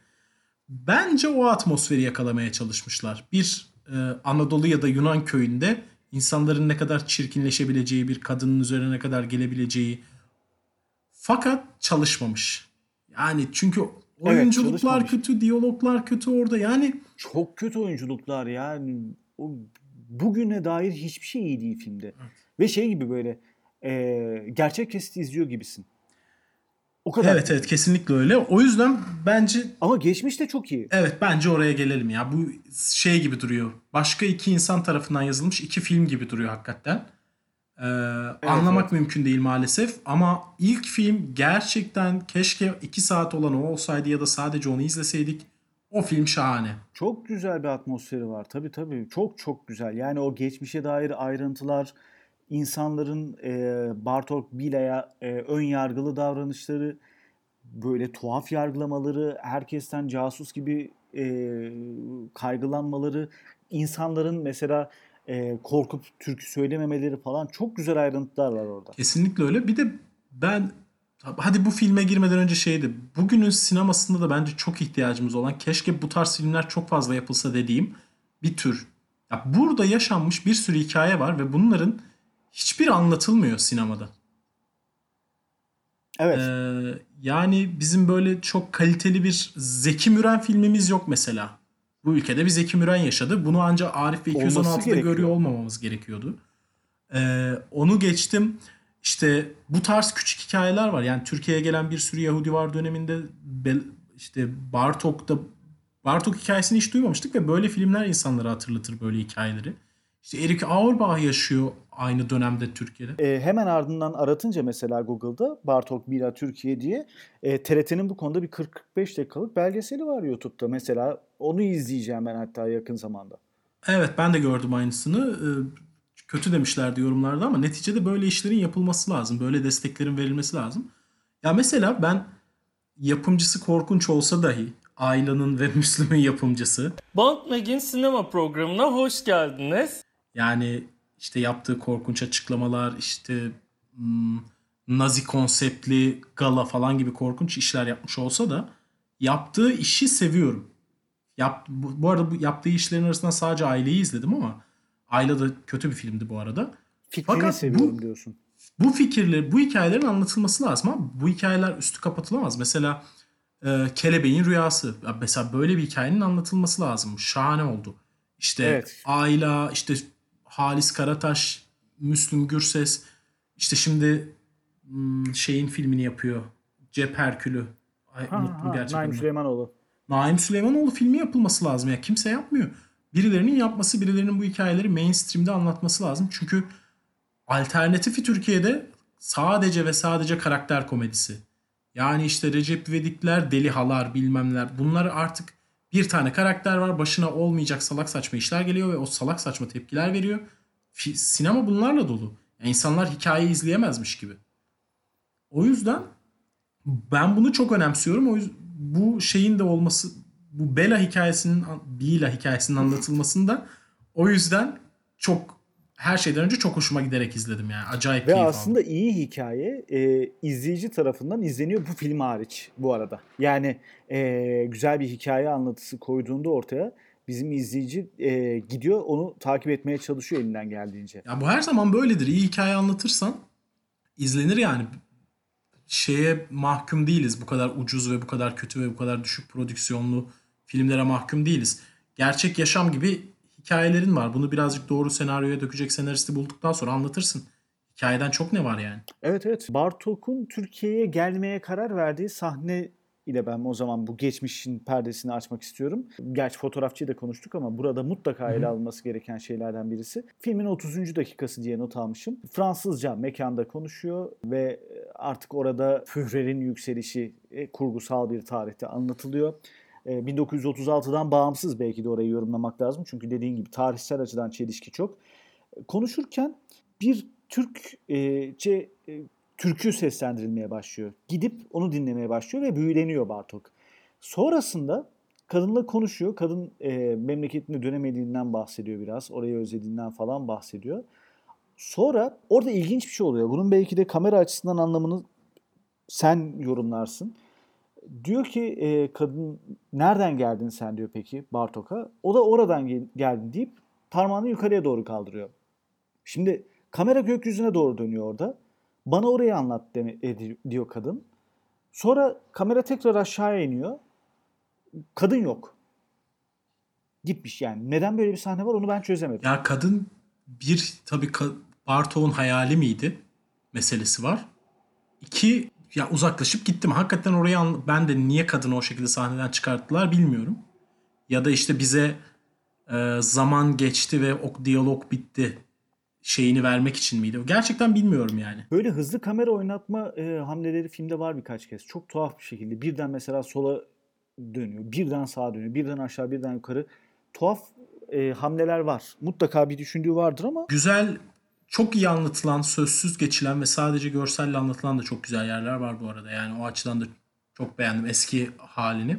Bence o atmosferi yakalamaya çalışmışlar. Bir e, Anadolu ya da Yunan köyünde insanların ne kadar çirkinleşebileceği, bir kadının üzerine ne kadar gelebileceği. Fakat çalışmamış. Yani çünkü oyunculuklar çalışmamış. kötü, diyaloglar kötü orada. Yani Çok kötü oyunculuklar yani. O bugüne dair hiçbir şey iyi değil filmde. Ve şey gibi böyle e, gerçek kesit izliyor gibisin. O kadar. evet evet kesinlikle öyle. O yüzden bence Ama geçmiş de çok iyi. evet bence oraya gelelim ya. Bu şey gibi duruyor. Başka iki insan tarafından yazılmış iki film gibi duruyor hakikaten. Ee, anlamak mümkün değil maalesef ama ilk film gerçekten keşke 2 saat olan o olsaydı ya da sadece onu izleseydik. O film şahane. Çok güzel bir atmosferi var. Tabii tabii. Çok çok güzel. Yani o geçmişe dair ayrıntılar, insanların e, Bartok Bila'ya e, ön yargılı davranışları, böyle tuhaf yargılamaları, herkesten casus gibi e, kaygılanmaları, insanların mesela e, korkup türkü söylememeleri falan çok güzel ayrıntılar var orada. Kesinlikle öyle. Bir de ben hadi bu filme girmeden önce şeydi. Bugünün sinemasında da bence çok ihtiyacımız olan keşke bu tarz filmler çok fazla yapılsa dediğim bir tür. Ya burada yaşanmış bir sürü hikaye var ve bunların hiçbiri anlatılmıyor sinemada. Evet. Ee, yani bizim böyle çok kaliteli bir Zeki Müren filmimiz yok mesela. Bu ülkede bir Zeki Müren yaşadı. Bunu ancak Arif ve Olması 216'da gerekiyor. görüyor olmamamız gerekiyordu. Ee, onu geçtim. İşte bu tarz küçük hikayeler var. Yani Türkiye'ye gelen bir sürü Yahudi var döneminde işte Bartok'ta Bartok hikayesini hiç duymamıştık ve böyle filmler insanlara hatırlatır böyle hikayeleri. İşte Erik Auerbach yaşıyor aynı dönemde Türkiye'de. E, hemen ardından aratınca mesela Google'da Bartok Bira Türkiye diye e, TRT'nin bu konuda bir 40-45 dakikalık belgeseli var YouTube'da. Mesela onu izleyeceğim ben hatta yakın zamanda. Evet ben de gördüm aynısını. Ee, Kötü demişlerdi yorumlarda ama neticede böyle işlerin yapılması lazım. Böyle desteklerin verilmesi lazım. Ya mesela ben yapımcısı korkunç olsa dahi Ayla'nın ve Müslüm'ün yapımcısı Band Mag'in sinema programına hoş geldiniz. Yani işte yaptığı korkunç açıklamalar işte hmm, Nazi konseptli gala falan gibi korkunç işler yapmış olsa da yaptığı işi seviyorum. Yap, bu, arada bu yaptığı işlerin arasında sadece Aileyi izledim ama Ayla da kötü bir filmdi bu arada. Fikrini Fakat seviyorum bu- diyorsun. Bu fikirleri, bu hikayelerin anlatılması lazım ama bu hikayeler üstü kapatılamaz. Mesela e, Kelebeğin Rüyası. Ya Mesela böyle bir hikayenin anlatılması lazım. Şahane oldu. İşte Evet. Ayla, işte Halis Karataş, Müslüm Gürses. İşte şimdi hmm, şeyin filmini yapıyor. Cep Herkülü. Ay, Ha, unuttum ha, gerçekten. Naim Süleymanoğlu. Naim Süleymanoğlu filmi yapılması lazım ya. Kimse yapmıyor. Birilerinin yapması, birilerinin bu hikayeleri mainstream'de anlatması lazım. Çünkü alternatifi Türkiye'de sadece ve sadece karakter komedisi. Yani işte Recep İvedikler, Deli Halar, bilmemler. Bunlar artık bir tane karakter var. Başına olmayacak salak saçma işler geliyor ve o salak saçma tepkiler veriyor. Sinema bunlarla dolu. Yani insanlar hikayeyi izleyemezmiş gibi. O yüzden ben bunu çok önemsiyorum. O yüzden bu şeyin de olması bu Bela hikayesinin Bila hikayesinin anlatılmasında o yüzden çok her şeyden önce çok hoşuma giderek izledim yani. Acayip Ve keyif aslında aldım. iyi hikaye e, izleyici tarafından izleniyor bu film hariç bu arada. Yani e, güzel bir hikaye anlatısı koyduğunda ortaya bizim izleyici e, gidiyor onu takip etmeye çalışıyor elinden geldiğince. Ya bu her zaman böyledir. İyi hikaye anlatırsan izlenir yani. Şeye mahkum değiliz. Bu kadar ucuz ve bu kadar kötü ve bu kadar düşük prodüksiyonlu filmlere mahkum değiliz. Gerçek yaşam gibi hikayelerin var. Bunu birazcık doğru senaryoya dökecek senaristi bulduktan sonra anlatırsın. Hikayeden çok ne var yani? Evet evet. Bartok'un Türkiye'ye gelmeye karar verdiği sahne ile ben o zaman bu geçmişin perdesini açmak istiyorum. Gerçi fotoğrafçıyı da konuştuk ama burada mutlaka ele alınması gereken şeylerden birisi. Filmin 30. dakikası diye not almışım. Fransızca mekanda konuşuyor ve artık orada Führer'in yükselişi e, kurgusal bir tarihte anlatılıyor. E, 1936'dan bağımsız belki de orayı yorumlamak lazım. Çünkü dediğin gibi tarihsel açıdan çelişki çok. Konuşurken bir Türkçe e, türkü seslendirilmeye başlıyor. Gidip onu dinlemeye başlıyor ve büyüleniyor Bartok. Sonrasında kadınla konuşuyor. Kadın e, memleketine dönemediğinden bahsediyor biraz. Orayı özlediğinden falan bahsediyor. Sonra orada ilginç bir şey oluyor. Bunun belki de kamera açısından anlamını sen yorumlarsın. Diyor ki e, kadın nereden geldin sen diyor peki Bartok'a. O da oradan gel- geldim deyip parmağını yukarıya doğru kaldırıyor. Şimdi kamera gökyüzüne doğru dönüyor orada. Bana orayı anlat deme, edi- diyor kadın. Sonra kamera tekrar aşağıya iniyor. Kadın yok. Gitmiş yani. Neden böyle bir sahne var onu ben çözemedim. Ya kadın bir tabii Bartok'un hayali miydi meselesi var. İki ya uzaklaşıp gittim. Hakikaten orayı ben de niye kadını o şekilde sahneden çıkarttılar bilmiyorum. Ya da işte bize e, zaman geçti ve o diyalog bitti. şeyini vermek için miydi? Gerçekten bilmiyorum yani. Böyle hızlı kamera oynatma e, hamleleri filmde var birkaç kez. Çok tuhaf bir şekilde. Birden mesela sola dönüyor, birden sağa dönüyor, birden aşağı, birden yukarı. Tuhaf e, hamleler var. Mutlaka bir düşündüğü vardır ama Güzel, çok iyi anlatılan, sözsüz geçilen ve sadece görselle anlatılan da çok güzel yerler var bu arada. Yani o açıdan da çok beğendim eski halini.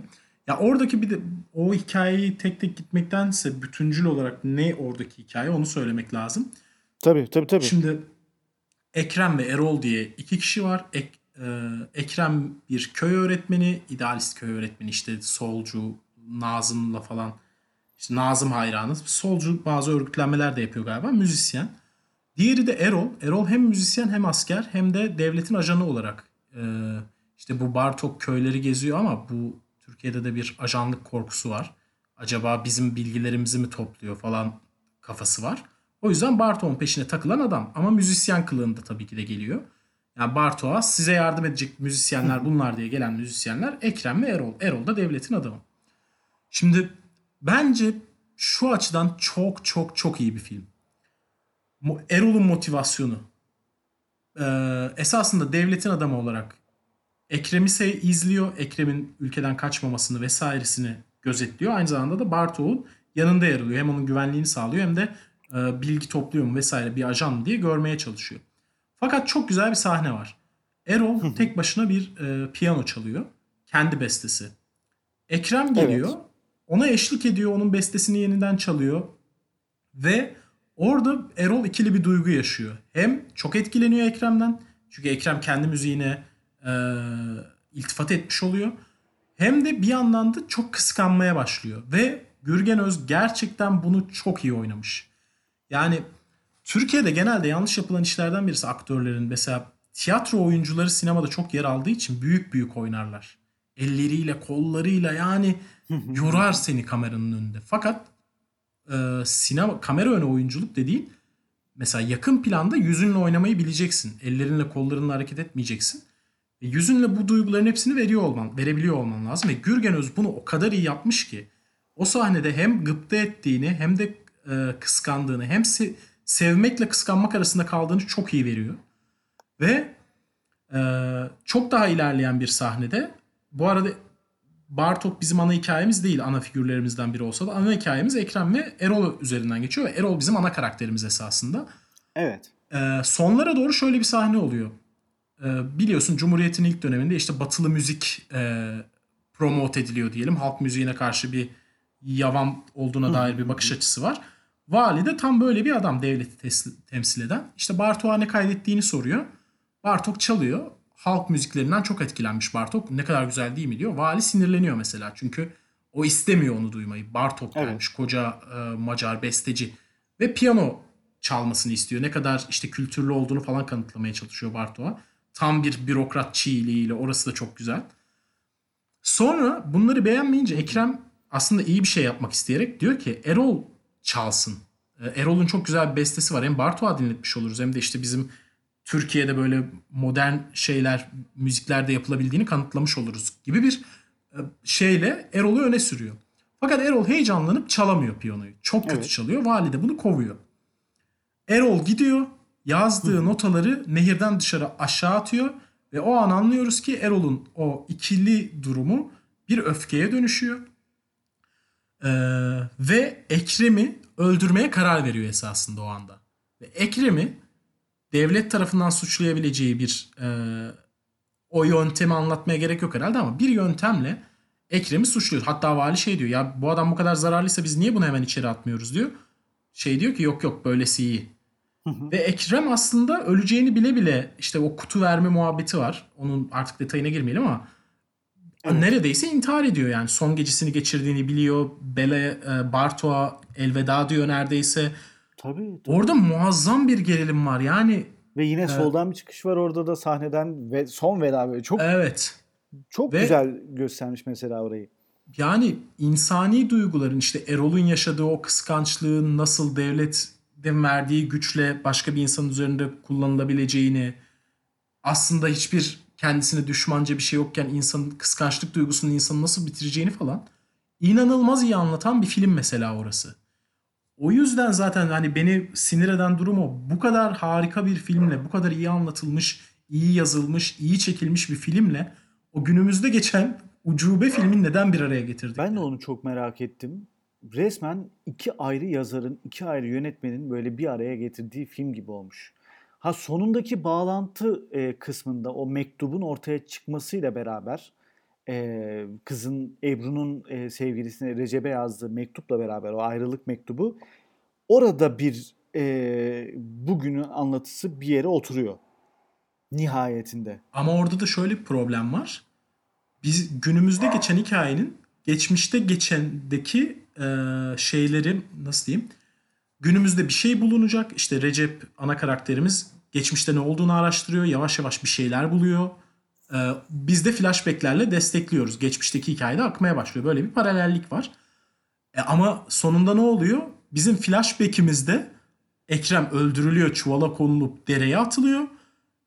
Ya oradaki bir de o hikayeyi tek tek gitmektense bütüncül olarak ne oradaki hikaye onu söylemek lazım. tabii tabii tabii. Şimdi Ekrem ve Erol diye iki kişi var. Ek, e, Ekrem bir köy öğretmeni, idealist köy öğretmeni işte solcu, Nazım'la falan işte Nazım hayranı. Solcu bazı örgütlenmeler de yapıyor galiba. Müzisyen. Diğeri de Erol. Erol hem müzisyen hem asker hem de devletin ajanı olarak e, işte bu Bartok köyleri geziyor ama bu Türkiye'de de bir ajanlık korkusu var. Acaba bizim bilgilerimizi mi topluyor falan kafası var. O yüzden Bartok'un peşine takılan adam. Ama müzisyen kılığında tabii ki de geliyor. Yani Bartok'a size yardım edecek müzisyenler bunlar diye gelen müzisyenler Ekrem ve Erol. Erol da devletin adamı. Şimdi bence şu açıdan çok çok çok iyi bir film. Erol'un motivasyonu. Ee, esasında devletin adamı olarak Ekrem'i izliyor. Ekrem'in ülkeden kaçmamasını vesairesini gözetliyor. Aynı zamanda da Bartok'un yanında yer alıyor. Hem onun güvenliğini sağlıyor hem de e, bilgi topluyor mu vesaire bir ajan mı diye görmeye çalışıyor. Fakat çok güzel bir sahne var. Erol tek başına bir e, piyano çalıyor. Kendi bestesi. Ekrem geliyor. Evet. Ona eşlik ediyor. Onun bestesini yeniden çalıyor. Ve orada Erol ikili bir duygu yaşıyor. Hem çok etkileniyor Ekrem'den. Çünkü Ekrem kendi müziğine e, iltifat etmiş oluyor. Hem de bir yandan da çok kıskanmaya başlıyor. Ve Gürgen Öz gerçekten bunu çok iyi oynamış. Yani Türkiye'de genelde yanlış yapılan işlerden birisi aktörlerin mesela tiyatro oyuncuları sinemada çok yer aldığı için büyük büyük oynarlar. Elleriyle, kollarıyla yani yorar seni kameranın önünde. Fakat e, sinema kamera önü oyunculuk dediğin mesela yakın planda yüzünle oynamayı bileceksin. Ellerinle, kollarınla hareket etmeyeceksin. Ve yüzünle bu duyguların hepsini veriyor olman, verebiliyor olman lazım. Ve Gürgen Öz bunu o kadar iyi yapmış ki o sahnede hem gıpta ettiğini hem de e, kıskandığını hem se- sevmekle kıskanmak arasında kaldığını çok iyi veriyor. Ve e, çok daha ilerleyen bir sahnede bu arada Bartok bizim ana hikayemiz değil ana figürlerimizden biri olsa da ana hikayemiz Ekrem ve Erol üzerinden geçiyor ve Erol bizim ana karakterimiz esasında. Evet. Ee, sonlara doğru şöyle bir sahne oluyor. Ee, biliyorsun Cumhuriyet'in ilk döneminde işte batılı müzik e, promote ediliyor diyelim. Halk müziğine karşı bir yavan olduğuna dair bir bakış açısı var. Vali de tam böyle bir adam devleti tes- temsil eden. İşte Bartok'a ne kaydettiğini soruyor. Bartok çalıyor. Halk müziklerinden çok etkilenmiş Bartok. Ne kadar güzel değil mi diyor. Vali sinirleniyor mesela. Çünkü o istemiyor onu duymayı. Bartok Evet. gelmiş koca e, Macar besteci. Ve piyano çalmasını istiyor. Ne kadar işte kültürlü olduğunu falan kanıtlamaya çalışıyor Bartok'a. Tam bir bürokrat çiğliğiyle orası da çok güzel. Sonra bunları beğenmeyince Ekrem aslında iyi bir şey yapmak isteyerek diyor ki Erol çalsın. Ee, Erol'un çok güzel bir bestesi var. Hem Bartok'a dinletmiş oluruz hem de işte bizim Türkiye'de böyle modern şeyler, müziklerde yapılabildiğini kanıtlamış oluruz gibi bir e, şeyle Erol'u öne sürüyor. Fakat Erol heyecanlanıp çalamıyor piyanoyu. Çok kötü Evet. çalıyor. Vali de bunu kovuyor. Erol gidiyor. Yazdığı notaları nehirden dışarı aşağı atıyor ve o an anlıyoruz ki Erol'un o ikili durumu bir öfkeye dönüşüyor. Ee, ve Ekrem'i öldürmeye karar veriyor esasında o anda. Ve Ekrem'i devlet tarafından suçlayabileceği bir e, o yöntemi anlatmaya gerek yok herhalde ama bir yöntemle Ekrem'i suçluyor. Hatta vali şey diyor ya bu adam bu kadar zararlıysa biz niye bunu hemen içeri atmıyoruz diyor. Şey diyor ki yok yok böylesi iyi. Ve Ekrem aslında öleceğini bile bile işte o kutu verme muhabbeti var. Onun artık detayına girmeyelim ama neredeyse intihar ediyor yani. Son gecesini geçirdiğini biliyor. Bele e, Bartok'a elveda diyor neredeyse. Tabii. Orada muazzam bir gerilim var. Yani Ve yine soldan bir çıkış var orada da sahneden ve son veda böyle çok evet. çok ve- güzel göstermiş mesela orayı. Yani insani duyguların işte Erol'un yaşadığı o kıskançlığın nasıl devletin verdiği güçle başka bir insanın üzerinde kullanılabileceğini aslında hiçbir kendisine düşmanca bir şey yokken insanın kıskançlık duygusunun insanı nasıl bitireceğini falan inanılmaz iyi anlatan bir film mesela orası. O yüzden zaten hani beni sinir eden durum o. Bu kadar harika bir filmle, bu kadar iyi anlatılmış, iyi yazılmış, iyi çekilmiş bir filmle o günümüzde geçen ucube filmin neden bir araya getirdik? Ben de onu çok merak ettim. Resmen iki ayrı yazarın, iki ayrı yönetmenin böyle bir araya getirdiği film gibi olmuş. Ha sonundaki bağlantı e, kısmında o mektubun ortaya çıkmasıyla beraber e, kızın Ebru'nun e, sevgilisine Recep'e yazdığı mektupla beraber o ayrılık mektubu orada bir e, bugünün anlatısı bir yere oturuyor. Nihayetinde. Ama orada da şöyle bir problem var. Biz günümüzde geçen hikayenin geçmişte geçendeki e, şeyleri nasıl diyeyim? Günümüzde bir şey bulunacak. İşte Recep ana karakterimiz geçmişte ne olduğunu araştırıyor. Yavaş yavaş bir şeyler buluyor. E, biz de flashbacklerle destekliyoruz. Geçmişteki hikayede akmaya başlıyor. Böyle bir paralellik var. E, ama sonunda ne oluyor? Bizim flashback'imizde Ekrem öldürülüyor, çuvala konulup dereye atılıyor.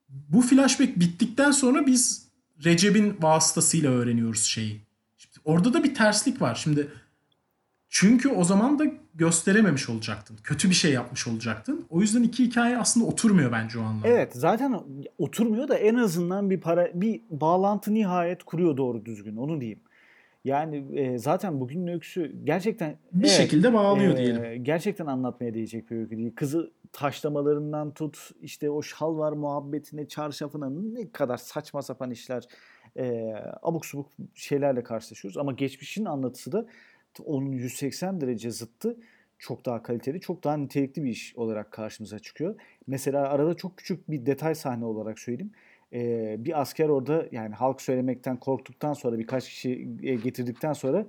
Bu flashback bittikten sonra biz Recep'in vasıtasıyla öğreniyoruz şeyi. Şimdi orada da bir terslik var. Şimdi çünkü o zaman da gösterememiş olacaktın. Kötü bir şey yapmış olacaktın. O yüzden iki hikaye aslında oturmuyor bence o anlamda. Evet zaten oturmuyor da en azından bir para bir bağlantı nihayet kuruyor doğru düzgün onu diyeyim. Yani e, zaten bugünün öyküsü gerçekten Bir şekilde bağlıyor diyelim. Gerçekten anlatmaya değecek bir öykü değil. Kızı taşlamalarından tut işte o şal var muhabbetine çarşafına ne kadar saçma sapan işler e, abuk subuk şeylerle karşılaşıyoruz. Ama geçmişin anlatısı da onun 180 derece zıttı çok daha kaliteli, çok daha nitelikli bir iş olarak karşımıza çıkıyor. Mesela arada çok küçük bir detay sahne olarak söyleyeyim. Ee, bir asker orada yani halk söylemekten korktuktan sonra birkaç kişi e, getirdikten sonra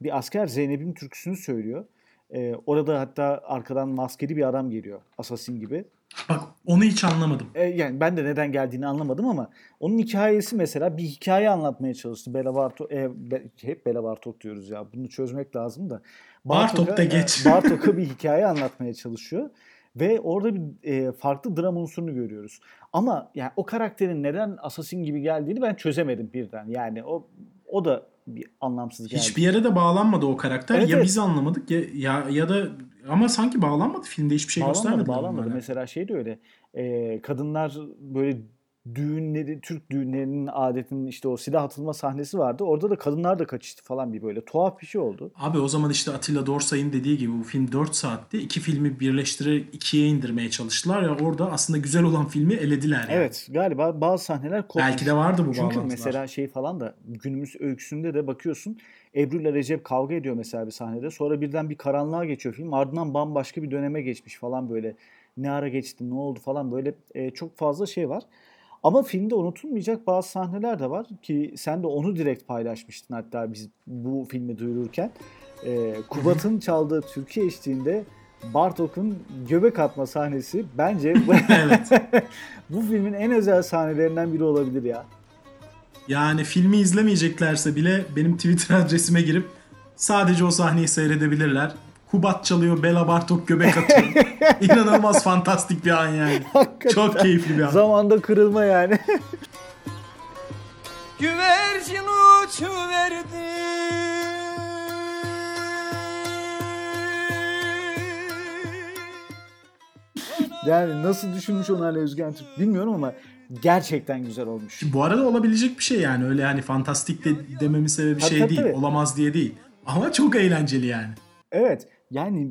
bir asker Zeynep'in türküsünü söylüyor. Ee, orada hatta arkadan maskeli bir adam geliyor. Asasin gibi. Bak onu hiç anlamadım. Ee, yani ben de neden geldiğini anlamadım ama onun hikayesi mesela bir hikaye anlatmaya çalıştı. Bela Bartok, e, be, hep Bela Bartok diyoruz ya. Bunu çözmek lazım da. Bartok da geç. E, Bartok'a bir hikaye anlatmaya çalışıyor. Ve orada bir e, farklı dram unsurunu görüyoruz. Ama yani o karakterin neden Assassin gibi geldiğini ben çözemedim birden. Yani o o da bir anlamsız geldi. Hiçbir yere de bağlanmadı o karakter. Evet, ya evet. biz anlamadık ya, ya ya da ama sanki bağlanmadı filmde hiçbir şey bağlanmadı, göstermediler. bağlanmadı. Mesela şey de öyle. E, kadınlar böyle düğünleri, Türk düğünlerinin adetinin işte o silah atılma sahnesi vardı. Orada da kadınlar da kaçıştı falan bir böyle tuhaf bir şey oldu. Abi o zaman işte Atilla Dorsay'ın dediği gibi bu film 4 saatti. İki filmi birleştirerek ikiye indirmeye çalıştılar ya orada aslında güzel olan filmi elediler. Yani. Evet galiba bazı sahneler kopmuş. Belki de vardı bu Çünkü bağlantılar. mesela şey falan da günümüz öyküsünde de bakıyorsun Ebru ile Recep kavga ediyor mesela bir sahnede. Sonra birden bir karanlığa geçiyor film. Ardından bambaşka bir döneme geçmiş falan böyle. Ne ara geçti, ne oldu falan böyle e, çok fazla şey var. Ama filmde unutulmayacak bazı sahneler de var ki sen de onu direkt paylaşmıştın hatta biz bu filmi duyururken. E, Kubat'ın çaldığı Türkiye eşliğinde Bartok'un göbek atma sahnesi bence bu, bu filmin en özel sahnelerinden biri olabilir ya. Yani filmi izlemeyeceklerse bile benim Twitter adresime girip sadece o sahneyi seyredebilirler. Kubat çalıyor, Bela Bartok göbek atıyor. İnanılmaz fantastik bir an yani. Hakikaten. Çok keyifli bir an. Zamanda kırılma yani. Güvercin uçuverdi. yani nasıl düşünmüş onu Ali Özgen Türk bilmiyorum ama gerçekten güzel olmuş. Bu arada olabilecek bir şey yani. Öyle hani fantastik de dememin sebebi Tabii, şey tabii, değil. tabii. Olamaz diye değil. Ama çok eğlenceli yani. Evet yani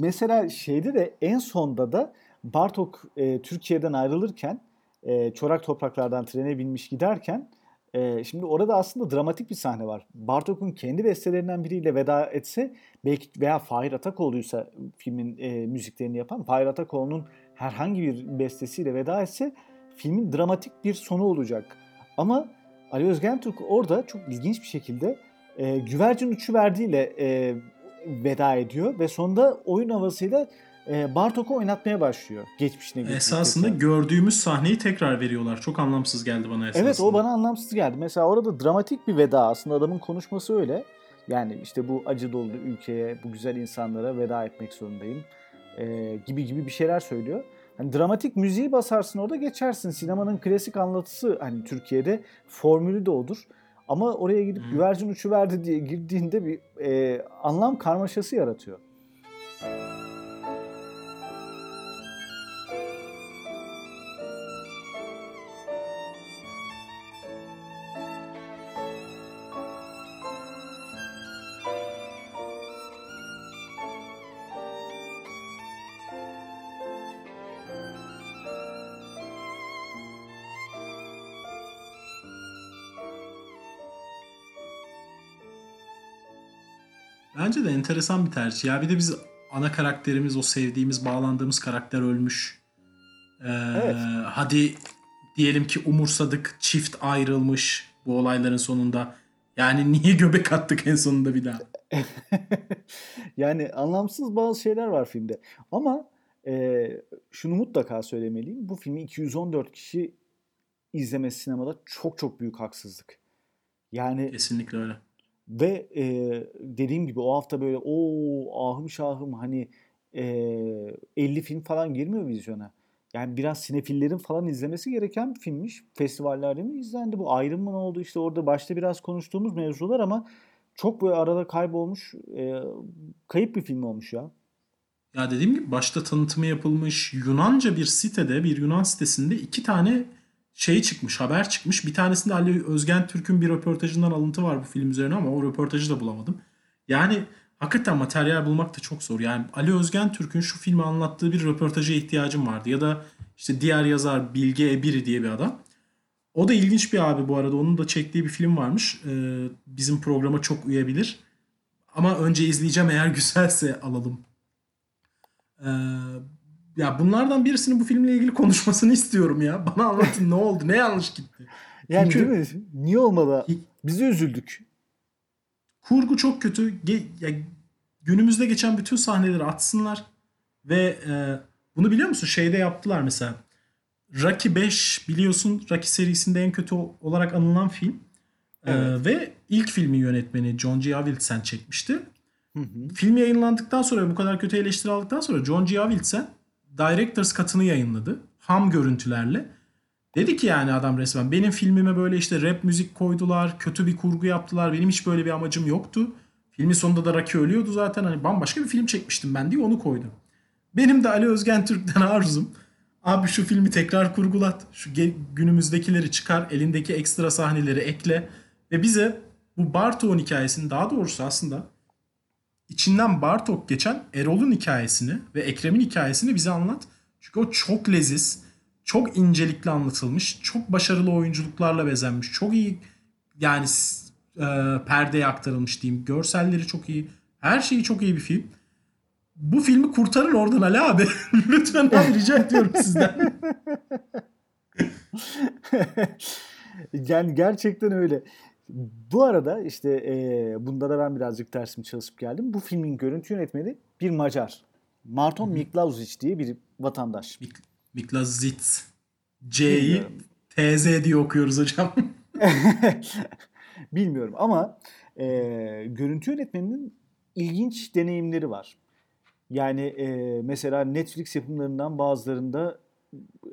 mesela şeyde de en sonda da Bartok e, Türkiye'den ayrılırken e, çorak topraklardan trene binmiş giderken e, şimdi orada aslında dramatik bir sahne var. Bartok'un kendi bestelerinden biriyle veda etse belki veya Fahir Atakoğlu'ysa filmin e, müziklerini yapan Fahir Atakoğlu'nun herhangi bir bestesiyle veda etse filmin dramatik bir sonu olacak. Ama Ali Özgen Türk orada çok ilginç bir şekilde e, güvercin uçu verdiğiyle e, veda ediyor ve sonunda oyun havasıyla e, Bartok'u oynatmaya başlıyor. Geçmişine gitmek Esasında tekrar. gördüğümüz sahneyi tekrar veriyorlar. Çok anlamsız geldi bana esasında. Evet o bana anlamsız geldi. Mesela orada dramatik bir veda aslında adamın konuşması öyle. Yani işte bu acı dolu ülkeye, bu güzel insanlara veda etmek zorundayım e, gibi gibi bir şeyler söylüyor. Hani dramatik müziği basarsın orada geçersin. Sinemanın klasik anlatısı hani Türkiye'de formülü de odur. Ama oraya gidip Hı. güvercin uçuverdi diye girdiğinde bir e, anlam karmaşası yaratıyor. Bence de enteresan bir tercih. Ya bir de biz ana karakterimiz, o sevdiğimiz, bağlandığımız karakter ölmüş. Ee, Evet. Hadi diyelim ki umursadık, çift ayrılmış bu olayların sonunda. Yani niye göbek attık en sonunda bir daha? yani anlamsız bazı şeyler var filmde. Ama e, şunu mutlaka söylemeliyim. Bu filmi 214 kişi izlemesi sinemada çok çok büyük haksızlık. Yani Kesinlikle öyle. Ve e, dediğim gibi o hafta böyle o ahım şahım hani e, 50 film falan girmiyor vizyona. Yani biraz sinefillerin falan izlemesi gereken bir filmmiş. Festivallerde mi izlendi bu? Ayrım mı oldu? İşte orada başta biraz konuştuğumuz mevzular ama çok böyle arada kaybolmuş, e, kayıp bir film olmuş ya. Ya dediğim gibi başta tanıtımı yapılmış Yunanca bir sitede, bir Yunan sitesinde iki tane şey çıkmış, haber çıkmış. Bir tanesinde Ali Özgen Türk'ün bir röportajından alıntı var bu film üzerine ama o röportajı da bulamadım. Yani hakikaten materyal bulmak da çok zor. Yani Ali Özgen Türk'ün şu filmi anlattığı bir röportaja ihtiyacım vardı. Ya da işte diğer yazar Bilge Ebiri diye bir adam. O da ilginç bir abi bu arada. Onun da çektiği bir film varmış. Ee, bizim programa çok uyabilir. Ama önce izleyeceğim eğer güzelse alalım. Ee, ya bunlardan birisinin bu filmle ilgili konuşmasını istiyorum ya. Bana anlatın ne oldu? Ne yanlış gitti? Yani Çünkü- değil mi? Niye olmadı? Biz de üzüldük. Kurgu çok kötü. Ge- ya, günümüzde geçen bütün sahneleri atsınlar. Ve e, bunu biliyor musun? Şeyde yaptılar mesela. Rocky 5 biliyorsun Rocky serisinde en kötü olarak anılan film. E, Evet. ve ilk filmin yönetmeni John G. Avildsen çekmişti. Hı hı. Film yayınlandıktan sonra bu kadar kötü eleştiri aldıktan sonra John G. Director's Cut'ını yayınladı. Ham görüntülerle. Dedi ki yani adam resmen benim filmime böyle işte rap müzik koydular, kötü bir kurgu yaptılar. Benim hiç böyle bir amacım yoktu. Filmin sonunda da Rocky ölüyordu zaten. Hani bambaşka bir film çekmiştim ben diye onu koydu. Benim de Ali Özgen Türk'ten arzum. Abi şu filmi tekrar kurgulat. Şu günümüzdekileri çıkar. Elindeki ekstra sahneleri ekle. Ve bize bu Bartok'un hikayesini daha doğrusu aslında içinden Bartok geçen Erol'un hikayesini ve Ekrem'in hikayesini bize anlat. Çünkü o çok leziz, çok incelikli anlatılmış, çok başarılı oyunculuklarla bezenmiş, çok iyi yani e, perdeye aktarılmış diyeyim. Görselleri çok iyi, her şeyi çok iyi bir film. Bu filmi kurtarın oradan Ali abi. Lütfen abi rica ediyorum sizden. yani gerçekten öyle. Bu arada işte e, bunda da ben birazcık dersimi çalışıp geldim. Bu filmin görüntü yönetmeni bir Macar. Marton Miklauzic diye bir vatandaş. Mik- Miklas Zitz. C'yi. TZ diye okuyoruz hocam. Bilmiyorum ama e, görüntü yönetmeninin ilginç deneyimleri var. Yani e, mesela Netflix yapımlarından bazılarında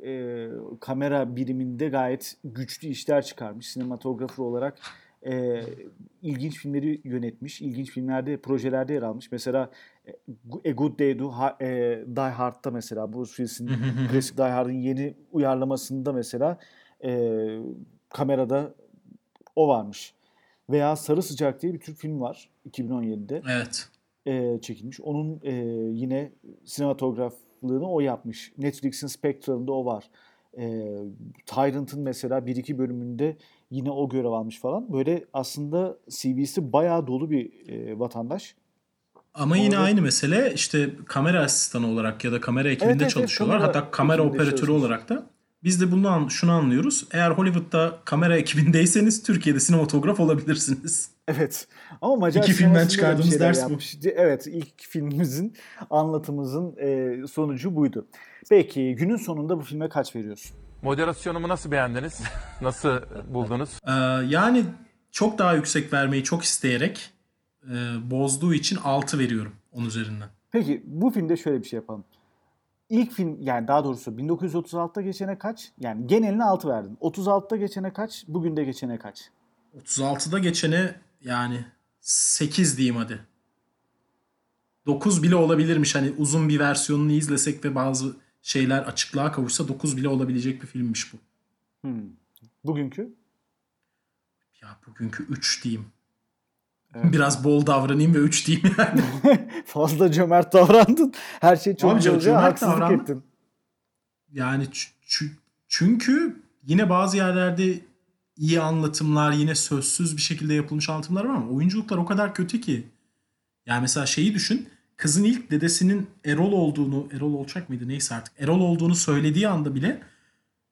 e, kamera biriminde gayet güçlü işler çıkarmış. Sinematografer olarak e, ilginç filmleri yönetmiş. ilginç filmlerde, projelerde yer almış. Mesela e, A Good Day to Ha- e, Die Hard'da mesela Bruce Willis'in klasik Die Hard'ın yeni uyarlamasında mesela e, kamerada o varmış. Veya Sarı Sıcak diye bir Türk film var 2017'de evet. e, çekilmiş. Onun e, yine sinematograflığını o yapmış. Netflix'in Spectral'ında o var. E, Tyrant'ın mesela bir iki bölümünde yine o görev almış falan. Böyle aslında CV'si bayağı dolu bir e, vatandaş. Ama yine Orada- aynı mesele işte kamera asistanı olarak ya da kamera ekibinde Evet, evet, evet, çalışıyorlar. kamera Hatta kamera operatörü olarak da. Biz de bunu şunu anlıyoruz. Eğer Hollywood'da kamera ekibindeyseniz Türkiye'de sinematograf olabilirsiniz. Evet. Ama Macar İki filmden çıkardığımız ders bu. Evet, ilk filmimizin anlatımızın e, sonucu buydu. Peki günün sonunda bu filme kaç veriyorsun? Moderasyonumu nasıl beğendiniz? Nasıl buldunuz? Ee, yani çok daha yüksek vermeyi çok isteyerek e, bozduğu için 6 veriyorum 10 üzerinden. Peki bu filmde şöyle bir şey yapalım. İlk film yani daha doğrusu 1936'da geçene kaç? Yani geneline 6 verdin. 36'da geçene kaç? Bugün de geçene kaç? 36'da geçene yani 8 diyeyim hadi. 9 bile olabilirmiş. Hani uzun bir versiyonunu izlesek ve bazı şeyler açıklığa kavuşsa 9 bile olabilecek bir filmmiş bu. Hmm. Bugünkü? Ya bugünkü 3 diyeyim. Evet. Biraz bol davranayım ve 3 diyeyim yani. Fazla cömert davrandın. Her şey çok Abi, cömert Haksızlık davrandım. ettin. Yani çünkü yine bazı yerlerde iyi anlatımlar, yine sözsüz bir şekilde yapılmış anlatımlar var ama oyunculuklar o kadar kötü ki. Yani mesela şeyi düşün. Kızın ilk dedesinin Erol olduğunu, Erol olacak mıydı neyse artık. Erol olduğunu söylediği anda bile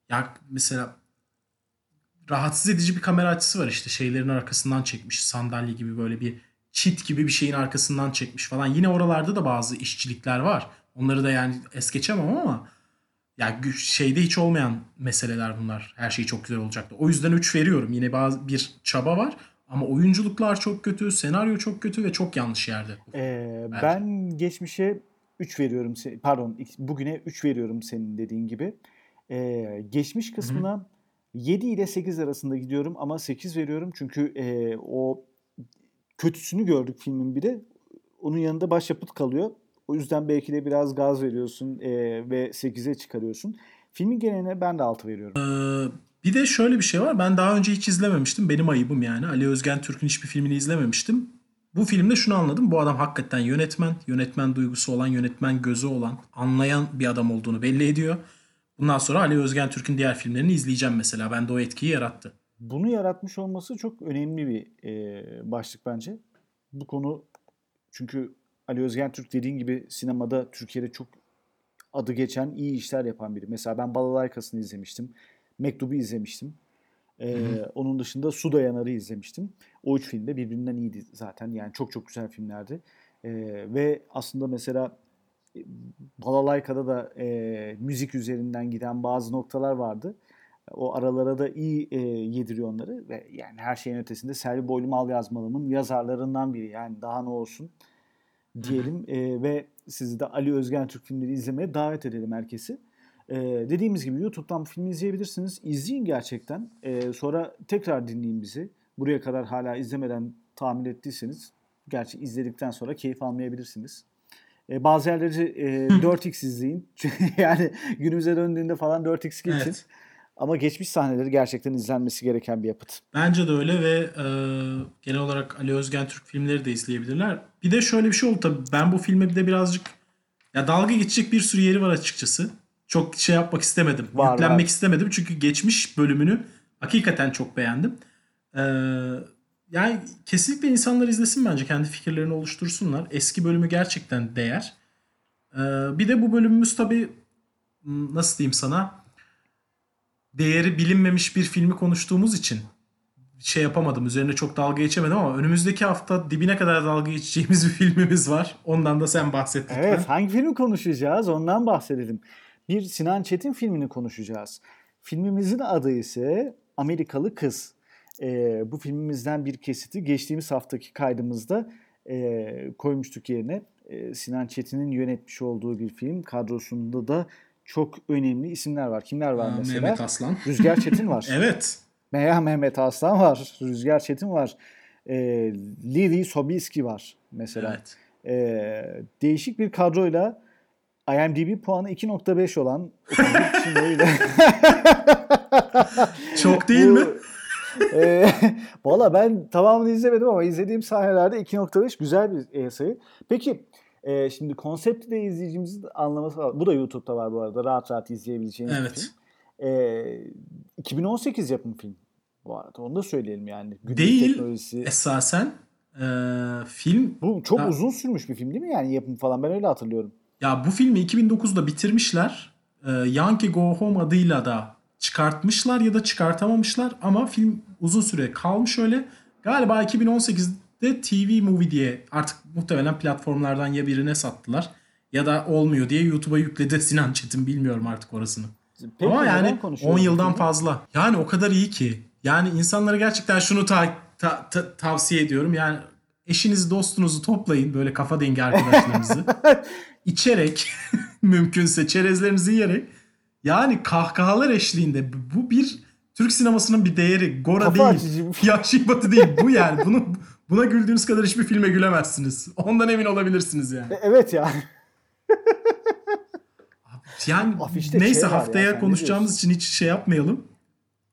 ya mesela rahatsız edici bir kamera açısı var işte şeylerin arkasından çekmiş sandalye gibi böyle bir çit gibi bir şeyin arkasından çekmiş falan. Yine oralarda da bazı işçilikler var. Onları da yani es geçemem ama ya şeyde hiç olmayan meseleler bunlar. Her şey çok güzel olacaktı. O yüzden 3 veriyorum. Yine bazı bir çaba var ama oyunculuklar çok kötü, senaryo çok kötü ve çok yanlış yerde. Ee, Bence. ben geçmişe 3 veriyorum. Pardon, bugüne 3 veriyorum senin dediğin gibi. Ee, geçmiş kısmına 7 ile 8 arasında gidiyorum ama 8 veriyorum çünkü e, o kötüsünü gördük filmin bir de. Onun yanında başyapıt kalıyor. O yüzden belki de biraz gaz veriyorsun e, ve 8'e çıkarıyorsun. Filmin geneline ben de 6 veriyorum. Ee, bir de şöyle bir şey var. Ben daha önce hiç izlememiştim. Benim ayıbım yani. Ali Özgen Türk'ün hiçbir filmini izlememiştim. Bu filmde şunu anladım. Bu adam hakikaten yönetmen. Yönetmen duygusu olan, yönetmen gözü olan, anlayan bir adam olduğunu belli ediyor. Bundan sonra Ali Özgen Türk'ün diğer filmlerini izleyeceğim mesela. Bende o etkiyi yarattı. Bunu yaratmış olması çok önemli bir e, başlık bence. Bu konu çünkü Ali Özgen Türk dediğin gibi sinemada Türkiye'de çok adı geçen iyi işler yapan biri. Mesela ben Balalaykası'nı izlemiştim. Mektub'u izlemiştim. E, onun dışında Su Dayanar'ı izlemiştim. O üç film de birbirinden iyiydi zaten. Yani çok çok güzel filmlerdi. E, ve aslında mesela e, Balalayka'da da e, müzik üzerinden giden bazı noktalar vardı. O aralara da iyi e, yediriyor onları ve yani her şeyin ötesinde Selvi Boylu Mal Yazmalım'ın yazarlarından biri. Yani daha ne olsun diyelim E, ve sizi de Ali Özgen Türk filmleri izlemeye davet edelim herkesi. E, dediğimiz gibi YouTube'dan filmi izleyebilirsiniz. İzleyin gerçekten. E, sonra tekrar dinleyin bizi. Buraya kadar hala izlemeden tahmin ettiyseniz gerçi izledikten sonra keyif almayabilirsiniz. E, bazı yerleri e, 4x izleyin. yani günümüze döndüğünde falan 4x geçin. Evet. Ama geçmiş sahneleri gerçekten izlenmesi gereken bir yapıt. Bence de öyle ve e, genel olarak Ali Özgen Türk filmleri de izleyebilirler. Bir de şöyle bir şey oldu tabii. Ben bu filme bir de birazcık ya dalga geçecek bir sürü yeri var açıkçası. Çok şey yapmak istemedim. Var, Yüklenmek var. istemedim çünkü geçmiş bölümünü hakikaten çok beğendim. Ee, yani kesinlikle insanlar izlesin bence. Kendi fikirlerini oluştursunlar. Eski bölümü gerçekten değer. Ee, bir de bu bölümümüz tabii m, nasıl diyeyim sana değeri bilinmemiş bir filmi konuştuğumuz için şey yapamadım. Üzerine çok dalga geçemedim ama önümüzdeki hafta dibine kadar dalga geçeceğimiz bir filmimiz var. Ondan da sen bahset lütfen. Evet, hangi filmi konuşacağız? Ondan bahsedelim. Bir Sinan Çetin filmini konuşacağız. Filmimizin adı ise Amerikalı Kız. Ee, bu filmimizden bir kesiti geçtiğimiz haftaki kaydımızda e, koymuştuk yerine. Ee, Sinan Çetin'in yönetmiş olduğu bir film. Kadrosunda da çok önemli isimler var. Kimler var mesela? Mehmet Aslan. Rüzgar Çetin var. Evet. Meya Mehmet Aslan var. Rüzgar Çetin var. E, Lili Sobieski var mesela. Evet. E, değişik bir kadroyla IMDb puanı 2.5 olan 31 kişiyle Çok değil mi? e, Valla ben tamamını izlemedim ama izlediğim sahnelerde 2.5 güzel bir e, sayı. Peki e, şimdi konsepti de izleyicimizin anlaması var. Bu da YouTube'da var bu arada. Rahat rahat izleyebileceğiniz Evet. film. E, 2018 yapım film. Bu arada onu da söyleyelim yani. Günümüz Değil. teknolojisi. Esasen e, film Bu çok Ha. uzun sürmüş bir film değil mi yani yapım falan ben öyle hatırlıyorum. Ya bu filmi 2009'da bitirmişler. E, Yankee Go Home adıyla da çıkartmışlar ya da çıkartamamışlar ama film uzun süre kalmış öyle. Galiba 2018'de TV Movie diye artık muhtemelen platformlardan ya birine sattılar ya da olmuyor diye YouTube'a yükledi Sinan Çetin bilmiyorum artık orasını. Peki, Ama yani konuşuyoruz 10 bu yıldan filmi? fazla. Yani o kadar iyi ki. Yani insanlara gerçekten şunu ta- ta- ta- tavsiye ediyorum. Yani eşinizi dostunuzu toplayın böyle kafa dengi arkadaşlarınızı. içerek mümkünse çerezlerinizi yiyerek yani kahkahalar eşliğinde bu bir Türk sinemasının bir değeri. Gora Kafa değil. açıcı Yahşi Batı değil. Bu yani. Bunu buna güldüğünüz kadar hiçbir filme gülemezsiniz. Ondan emin olabilirsiniz yani. E, Evet ya. Yani Afişte neyse şey haftaya ne konuşacağımız için hiç şey yapmayalım.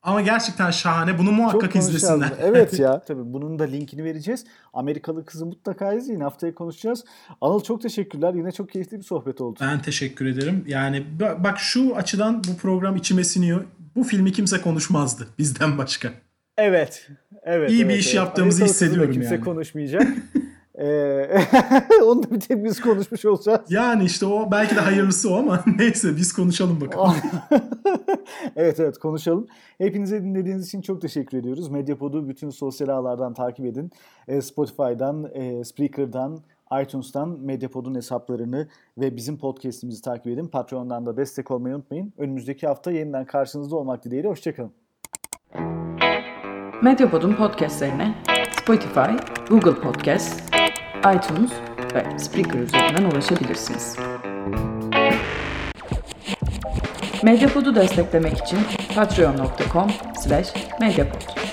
Ama gerçekten şahane. Bunu muhakkak izlesinler. Evet ya. Tabii bunun da linkini vereceğiz. Amerikalı kızı mutlaka izleyin. Haftaya konuşacağız. Anıl çok teşekkürler. Yine çok keyifli bir sohbet oldu. Ben teşekkür ederim. Yani ba- bak şu açıdan bu program içime siniyor. Bu filmi kimse konuşmazdı bizden başka. Evet. Evet. İyi bir evet, iş evet. yaptığımızı Amerikalı hissediyorum kimse yani. konuşmayacak. Ee, onu da bir tek biz konuşmuş olacağız. Yani işte o belki de hayırlısı o ama neyse biz konuşalım bakalım. evet evet konuşalım. Hepinize dinlediğiniz için çok teşekkür ediyoruz. Medyapod'u bütün sosyal ağlardan takip edin. E, Spotify'dan, e, Spreaker'dan, iTunes'tan Medyapod'un hesaplarını ve bizim podcast'imizi takip edin. Patreon'dan da destek olmayı unutmayın. Önümüzdeki hafta yeniden karşınızda olmak dileğiyle. Hoşçakalın. Medyapod'un podcastlerine Spotify, Google Podcast, iTunes ve Spreaker üzerinden ulaşabilirsiniz. Medyapod'u desteklemek için patreon.com slash medyapod.